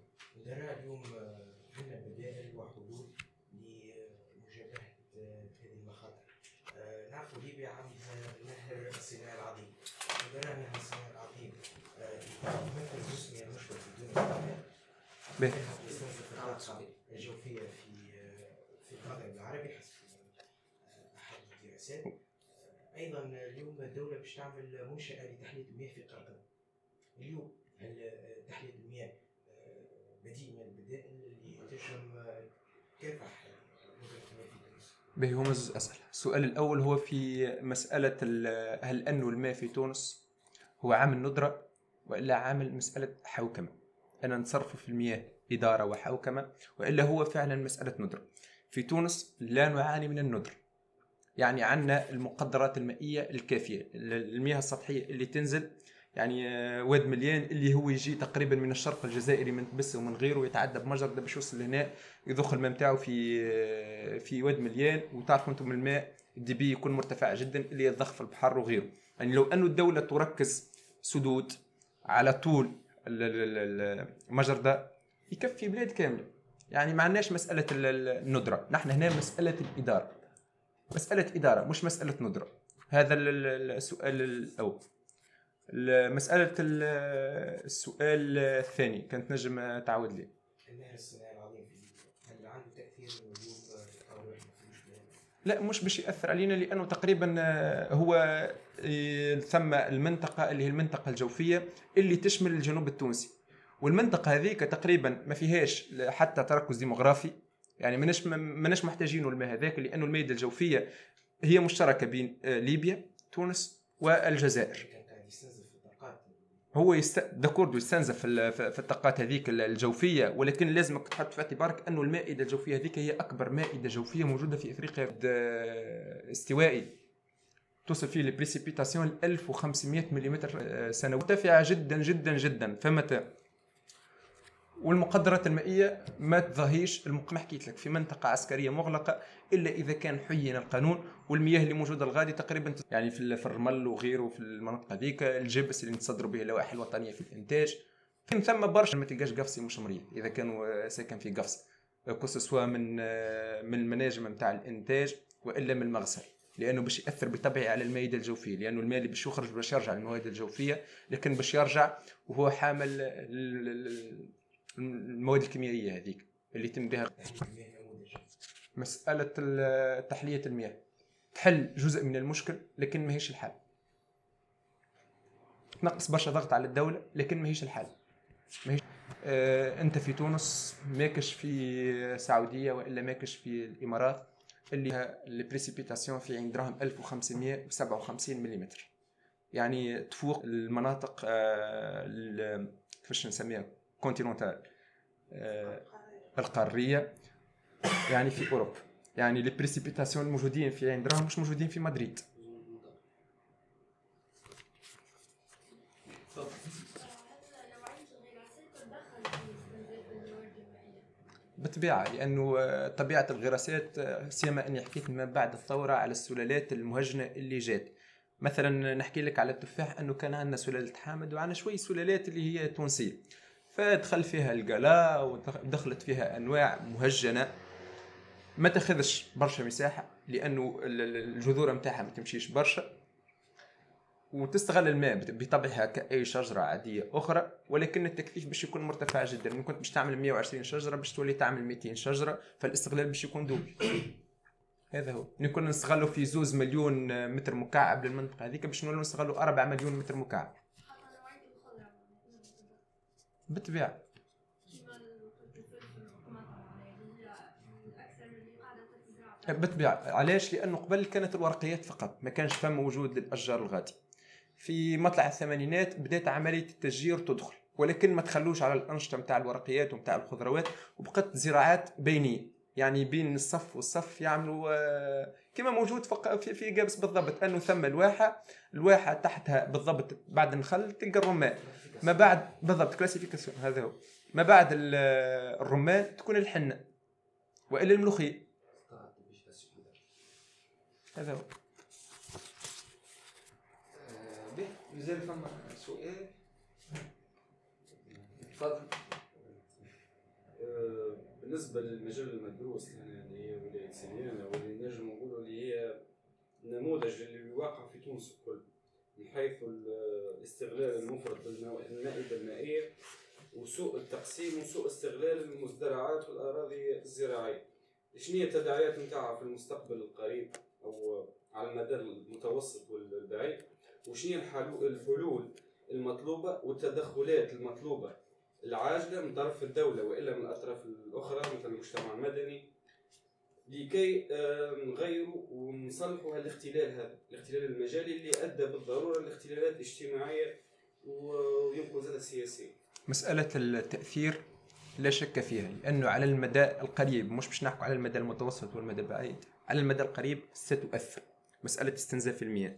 اليوم هنا بدائل وحلول لمجابهه هذه المخاطر نعرفوا ليبيا عندها نهر الصناعي العظيم ودراء نهر الصناعي العظيم يمثل جزء من المشكلة في تونس الجوفيه في في المغرب العربي حسب احد الدراسات أيضا اليوم الدولة باش تعمل منشأة لتحلية المياه في اليوم هل تحلية المياه بديل من البدائل اللي به هو أسأل. السؤال الأول هو في مسألة هل انه الماء في تونس هو عامل ندره والا عامل مسألة حوكمة؟ أنا نتصرف في المياه إدارة وحوكمة وإلا هو فعلا مسألة ندرة. في تونس لا نعاني من الندر. يعني عندنا المقدرات المائية الكافية. المياه السطحية اللي تنزل يعني آه، واد مليان اللي هو يجي تقريبا من الشرق الجزائري من تبس ومن غيره يتعدى بمجرد باش يوصل لهنا يضخ الماء نتاعو في آه، في واد مليان. وتعرفوا أنتم الماء الدبي يكون مرتفع جدا اللي يضخ في البحر وغيره. يعني لو أنه الدولة تركز سدود على طول المجرى يكفي بلاد كاملة. يعني ما عندناش مساله الندرة. نحن هنا مسألة الإدارة. مسألة إدارة مش مسألة ندرة. هذا السؤال الأول. مسألة السؤال الثاني. كانت نجم تعود لي. لا مش باش يأثر علينا لأنه تقريبا هو ثم المنطقة اللي هي المنطقة الجوفية اللي تشمل الجنوب التونسي. والمنطقة هذيك تقريبا ما فيهاش حتى تركز ديموغرافي يعني ماناش ماناش محتاجين الماء هذاك لأنه المياه الجوفية هي مشتركة بين آه، ليبيا تونس والجزائر. هو يست... d'accord يستنزف في الطاقات هذيك الجوفية ولكن لازمك تحط في اعتبارك انه المائدة الجوفية هذيك هي أكبر مائدة جوفية موجودة في إفريقيا استوائي. توصل فيه البريسيبيتاسيون 1500 ملم سنويا مرتفعة جدا جدا جدا. فمتى والمقدرات المائية ما تظهيش. ما حكيت لك في منطقة عسكرية مغلقة إلا إذا كان حين القانون والمياه اللي موجودة الغادي تقريبا يعني في الرمل وغيره في المناطق هذيك الجبس اللي نتصدروا به اللوائح الوطنية في الإنتاج. كان ثم برشا. ما تلقاش قفصي مش مريض. إذا كانوا ساكن في قفص. كو سوا من من المناجم نتاع الإنتاج وإلا من المغسل. لأنه باش يأثر بطبعه على المائده الجوفية لأنه الماء اللي باش يخرج باش يرجع للمواد الجوفية لكن باش يرجع وهو حامل ال- ال- المواد الكيميائية هذيك اللي يتم بها مسألة ال- تحلية المياه. تحل جزء من المشكل لكن ماهيش الحل. تنقص برشا ضغط على الدولة لكن ماهيش الحل. ماهيش آه أنت في تونس ماكش في سعوديه وإلا ماكش في الإمارات. اللي ال précipitations في عين دراهم 1557 ملم يعني تفوق المناطق آه كيفاش نسميها؟ continentales آه القارية. يعني في اوروبا يعني les précipitations الموجودين في عين دراهم مش موجودين في مدريد نوعية الغراسات تدخل في استنزاف المواد المائية بالطبيعه لأنه آه، طبيعة الغراسات آه، سيما أني حكيت ما بعد الثورة على السلالات المهجنة اللي جات. مثلا نحكي لك على التفاح أنه كان عندنا سلالة حامد وعندنا شوي سلالات اللي هي تونسية. فدخل فيها القلا ودخلت فيها أنواع مهجنة. ما تأخذش برشا مساحة لأنه ال- ال- الجذور نتاعها ما تمشيش برشا. وتستغل الماء بطبعها كأي شجرة عادية أخرى ولكن التكثيف باش يكون مرتفع جدا. من كنت باش تعمل 120 شجرة باش تولي تعمل 200 شجرة فالاستغلال باش يكون دوبل. هذا هو. نكون نستغلوا في زوز مليون متر مكعب للمنطقة هذيك باش نولوا نستغلوا 4 مليون متر مكعب. تتزرع بالطبيعة. علاش؟ لأنه قبل كانت الورقيات فقط ما كانش فما وجود للأشجار الغادي في مطلع الثمانينات بدات عملية التشجير تدخل ولكن ما تخلوش على الأنشطة متاع الورقيات ومتاع الخضروات وبقت زراعات بينية. يعني بين الصف والصف يعملوا آه، كما موجود في في جابس بالضبط أنه ثم الواحة الواحة تحتها بالضبط بعد النخل تلقى الرمان. ما بعد بالضبط كلاسيفيكاسيون هذا هو. ما بعد ال- الرمان تكون الحنة وإلا الملوخية. هذا هو آه، به مازال فما سؤال تفضل آه، بالنسبة للمجال المدروس لنا اللي هي ولاية سليانة واللي نجم نقولوا اللي هي نموذج اللي واقع في تونس الكل من حيث ال- الاستغلال المفرط للمائدة المائية وسوء التقسيم وسوء استغلال المزدرعات والأراضي الزراعية. شنو هي التداعيات نتاعها في المستقبل القريب أو على المدى المتوسط والبعيد؟ وشنو الحلول المطلوبة والتدخلات المطلوبة؟ العاجلة من طرف الدولة وإلا من الأطراف الأخرى مثل المجتمع المدني. لكي نغيروا ونصلحوا هالاختلال هذا الاختلال المجالي اللي أدى بالضرورة لاختلالات اجتماعية ويمكن زادة سياسية. مسألة التأثير لا شك فيها لأنه على المدى القريب مش باش نحكوا على المدى المتوسط والمدى البعيد على المدى القريب ستؤثر. مسألة استنزاف المياه.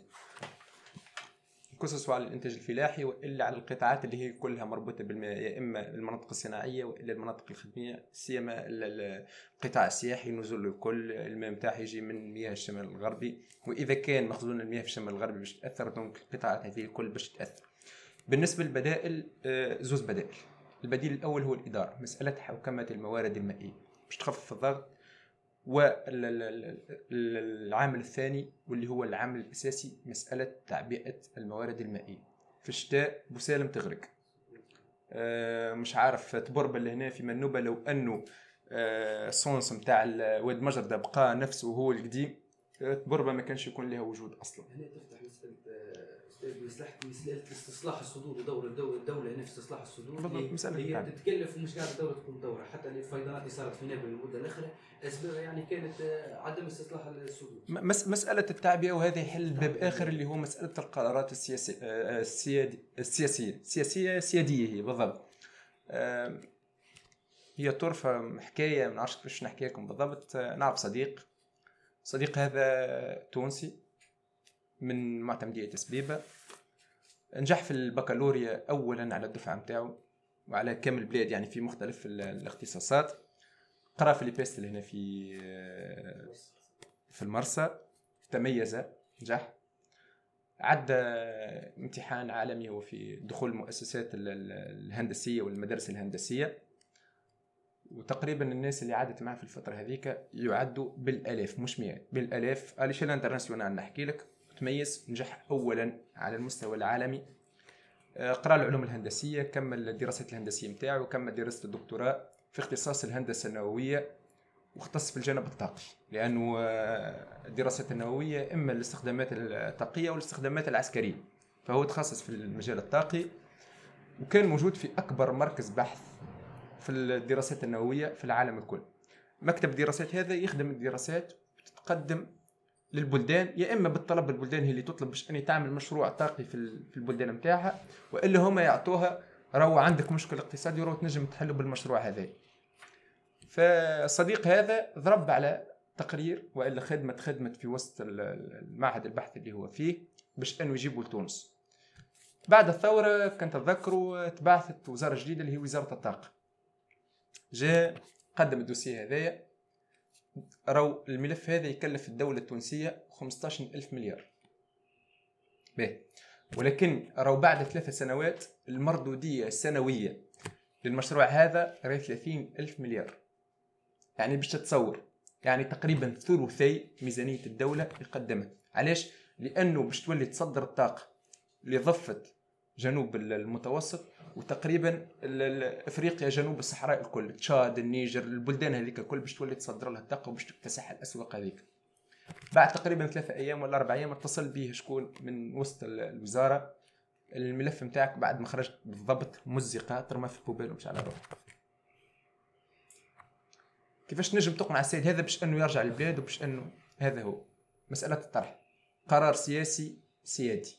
خصوصا على الإنتاج الفلاحي وإلا على القطاعات اللي هي كلها مربوطة بالماء يا إما المناطق الصناعية وإلا المناطق الخدمية سيما ال- ال- القطاع السياحي نزول الكل الماء متاعه يجي من مياه الشمال الغربي وإذا كان مخزون المياه في الشمال الغربي باش تأثر دونك القطاعات هذه الكل باش تأثر. بالنسبة للبدائل آه، زوز بدائل. البديل الأول هو الإدارة مسألة حوكمة الموارد المائية. باش تخفف الضغط والعامل الثاني واللي هو العامل الأساسي مسألة تعبئة الموارد المائية. في الشتاء بوسالم تغرق. آه، مش عارف تبربل لهنا في منوبة لو أنه آه، الصونس متاع ال- واد مجردة بقى نفسه هو القديم آه، تبربة ما كانش يكون لها وجود أصلا. آه، مسألة استصلاح الصدور ودور الدولة الدولة هنا في استصلاح الصدور. بالضبط، هي. تتكلف ومش قاعدة الدولة تكون دورة حتى الفيضانات اللي صارت في نابل المدة الأخرى أسبابها يعني كانت آه، عدم إستصلاح الصدور. مس مسألة التعبئة وهذا يحل باب آخر اللي هو مسألة القرارات السياسية آه، السيادي السياسية. السياسية سيادية هي بالضبط. هي طرفة حكاية ما نعرفش كيفاش نحكي لكم بالضبط. آه، نعرف صديق. صديق هذا تونسي. من معتمدية سبيبة نجح في البكالوريا أولا على الدفعة متاعه وعلى كامل البلاد يعني في مختلف ال- الاختصاصات. قرأ في ليبيستل هنا في في المرسى تميز نجح. عدى امتحان عالمي هو في دخول المؤسسات ال- ال- الهندسية والمدارس الهندسية. وتقريبا الناس اللي عادت معاه في الفترة هذيك يعدوا بالألاف مش مئات بالألاف. على شيل انترناسيونال نحكي لك. تميز نجح اولا على المستوى العالمي. آه، قرأ العلوم الهندسية كمل الدراسات الهندسية نتاعو كمل دراسة الدكتوراه في اختصاص الهندسة النووية واختص في الجانب الطاقي. لأنه آه، الدراسات النووية إما الاستخدامات الطاقية والاستخدامات العسكرية فهو تخصص في المجال الطاقي وكان موجود في أكبر مركز بحث في الدراسات النووية في العالم الكل. مكتب الدراسات هذا يخدم الدراسات وتتقدم للبلدان يا إما بالطلب البلدان هي اللي تطلب باش أني تعمل مشروع طاقي في في البلدان نتاعها وإلا هما يعطوها راهو عندك مشكل اقتصادي وراهو تنجم تحله بالمشروع هذا. فالصديق هذا ضرب على تقرير وإلا خدمه خدمت في وسط ال- ال- المعهد البحث اللي هو فيه باش أنه يجيبوا لتونس. بعد الثورة كنت تذكروا تبعثت وزارة جديدة اللي هي وزارة الطاقة. جاء قدم الدوسية هذايا. راهو الملف هذا يكلف الدولة التونسية 15 ألف مليار. باهي. ولكن راهو بعد ثلاثة سنوات المردودية السنوية للمشروع هذا راهي 30 ألف مليار. يعني باش تتصور يعني تقريبا ثلثي ميزانية الدولة يقدمها. علاش؟ لأنه باش تولي تصدر الطاقة لضفة جنوب المتوسط وتقريبا إفريقيا جنوب الصحراء الكل. تشاد النيجر البلدان هذيك الكل باش تولي تصدر لها الطاقة وباش تكتسح الأسواق هذيك. بعد تقريبا ثلاثة أيام ولا أربع أيام اتصل به شكون؟ من وسط ال- الوزارة. الملف نتاعك بعد ما خرجت بالضبط مزقة ترمى في البوبيل ومش على روحك كيفاش نجم تقنع السيد هذا باش إنه يرجع للبلاد وباش إنه هذا هو؟ مسألة الطرح. قرار سياسي سيادي.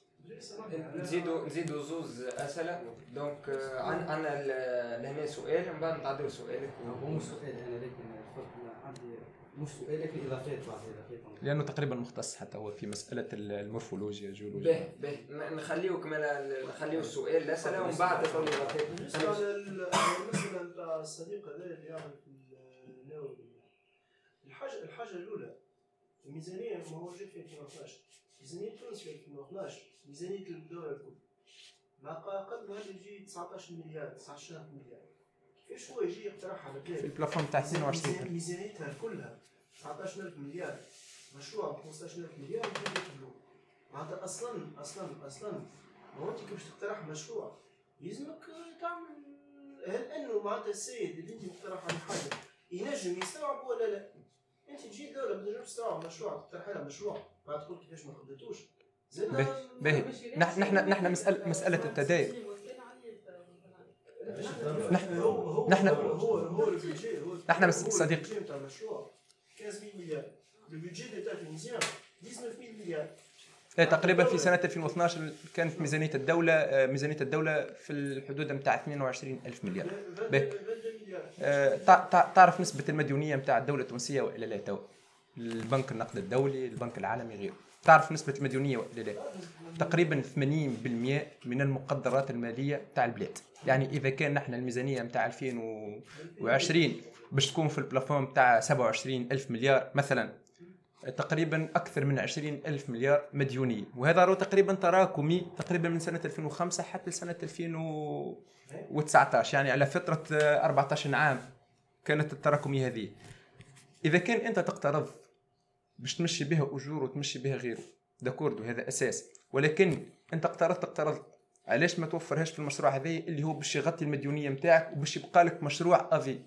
نزيدوا نزيدوا زوز أسئلة. donc آه، عن عن ال- لهنا سؤال من بعد نتعدوا سؤالك هو مش سؤال أنا لكن الفرق عندي. مش سؤال لكن اضافات بعض اضافات لأنه تقريبا مختص حتى هو في مسألة ال- المورفولوجيا الجيولوجيا. باهي باهي نخليو كمل نخليو السؤال الاسئله ومن بعد تقول لي بالنسبة للمساله نتاع الصديق هذا اللي يعمل في النووي. الحاجة الحاجة الأولى الميزانية ما هو جاي في 2012 ميزانيه تونس في 2012 ميزانية الدولة الكل. ما قدمها اللي يجي 19 مليار 19 مليار. كيفاش هو يجي يقترح على في البلافون تاع 22 ميزان- ميزانيتها كلها 19000 مليار. مشروع ب 15000 مليار يقبلوه معناتها أصلا أصلا أصلا ما هو انت كيفاش تقترح مشروع؟ يلزمك تعمل هل أنه معناتها السيد اللي انت مقترح على حاجة ينجم يستوعب ولا لا؟ انت تجي دوله ما تنجمش تستوعب مشروع تقترح لها مشروع. بعد تقول كيفاش ما خدتوش. زاد باهي باهي نحن نحن نحن مساله مساله التداين نحن- نحن- هو نحن مس- هو صديق. البيجي نتاع المشروع 15000 مليار البيجي تاع تونسيان 19000 مليار لا تقريبا في سنه 2012 كانت ميزانيه الدولة آه، ميزانيه الدولة في الحدود نتاع 22 الف مليار باهي. 22 مليار آه، تع- تع- تعرف نسبه المديونيه نتاع الدولة التونسيه والا لا تو البنك النقد الدولي البنك العالمي غيره تعرف نسبة المديونية والا لا تقريبا 80% من المقدرات المالية تاع البلاد. يعني إذا كان نحن الميزانية نتاع 2020 باش تكون في ال plafond تاع 27 ألف مليار مثلا تقريبا أكثر من 20 ألف مليار مديونية. وهذا راهو تقريبا تراكمي تقريبا من سنة 2005 حتى لسنه 2019 يعني على فتره آه، 14 عام كانت التراكمية هذه. إذا كان أنت تقترض باش تمشي بها أجور وتمشي بها غيره داكوردو هذا أساس. ولكن أنت اقترضت اقترضت. علاش ما توفرهاش في المشروع هذا اللي هو باش يغطي المديونية نتاعك وباش يبقى لك مشروع أفي؟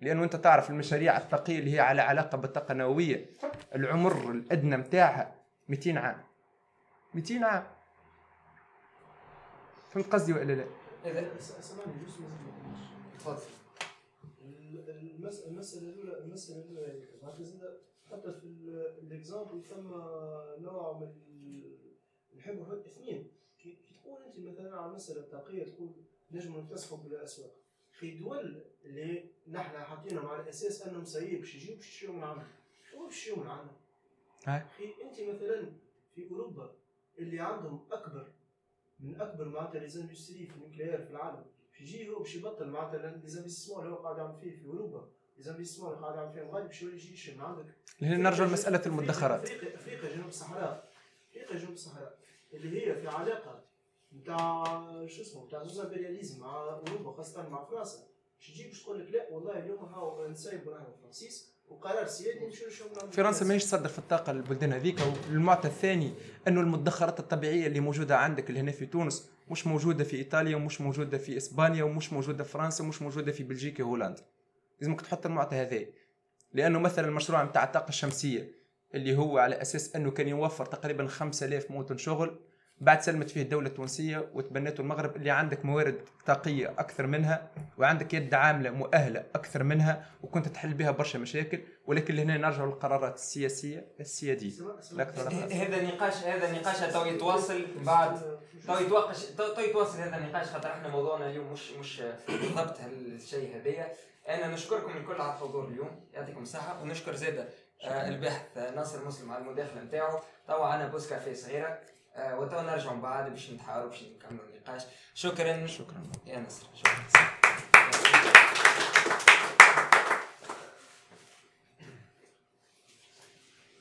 لأنه أنت تعرف المشاريع الطاقيه اللي هي على علاقة بالطاقه النوويه العمر الأدنى نتاعها 200 عام. 200 عام. فهمت قصدي ولا لا؟ إذا سامحني juste. تفضل. المس- المسألة الأولى المسألة حتى في ال exemple ثم نوع من ال- نحب نحط اثنين. كي تقول أنت مثلا على مسألة الطاقة تقول نجم نكتسحوا بالأسواق. في دول اللي نحن حاطينهم على أساس أنهم سيء باش يجيو باش يشريو من عندنا هو باش يشريو من عندنا أنت مثلا في أوروبا اللي عندهم أكبر من أكبر معناتها les industries في ال nucléaire في العالم باش يجي هو باش يبطل معناتها les investissements اللي هو قاعد يعمل فيه في أوروبا. les investissements اللي قاعد يعمل فيهم غادي باش يولي يجي من عندك هنا نرجع لمسألة المدخرات. افريقيا افريقيا جنوب الصحراء. افريقيا جنوب الصحراء. اللي هي في علاقة نتاع شو اسمه نتاع زوز impérialisme مع أوروبا خاصة مع فرنسا. باش تجي باش تقول لك لا والله اليوم هاو نسيب راهو فرانسيس وقرار سيادي نمشي نشوف فرنسا ماهيش تصدر في الطاقة للبلدان هذيك. والمعطى الثاني انه المدخرات الطبيعية اللي موجودة عندك اللي هنا في تونس مش موجودة في إيطاليا ومش موجودة في إسبانيا ومش موجودة في فرنسا ومش موجودة في بلجيكا وهولندا لازمك تحط المعطى هذا. لأنه مثلا المشروع نتاع الطاقة الشمسية اللي هو على أساس أنه كان يوفر تقريبا 5000 مواطن شغل بعد سلمت فيه الدولة التونسية وتبنته المغرب اللي عندك موارد طاقية أكثر منها وعندك يد عاملة مؤهلة أكثر منها وكنت تحل بها برشا مشاكل ولكن لهنا نرجع للقرارات السياسية السيادية. هذا نقاش هذا نقاش تو يتواصل بعد. تو تو تو يتواصل هذا النقاش خاطر إحنا موضوعنا اليوم مش مش بالضبط هالشيء هذايا. أنا نشكركم الكل على الحضور اليوم. يعطيكم الصحة. ونشكر زاده آه، الباحث آه، ناصر مسلم على المداخلة نتاعو. توا عندنا بوس كافيه صغيرة آه، وتوا نرجعوا من بعد باش نتحاوروا باش نكملوا النقاش. شكرا. شكرا. يا نصر شكرا.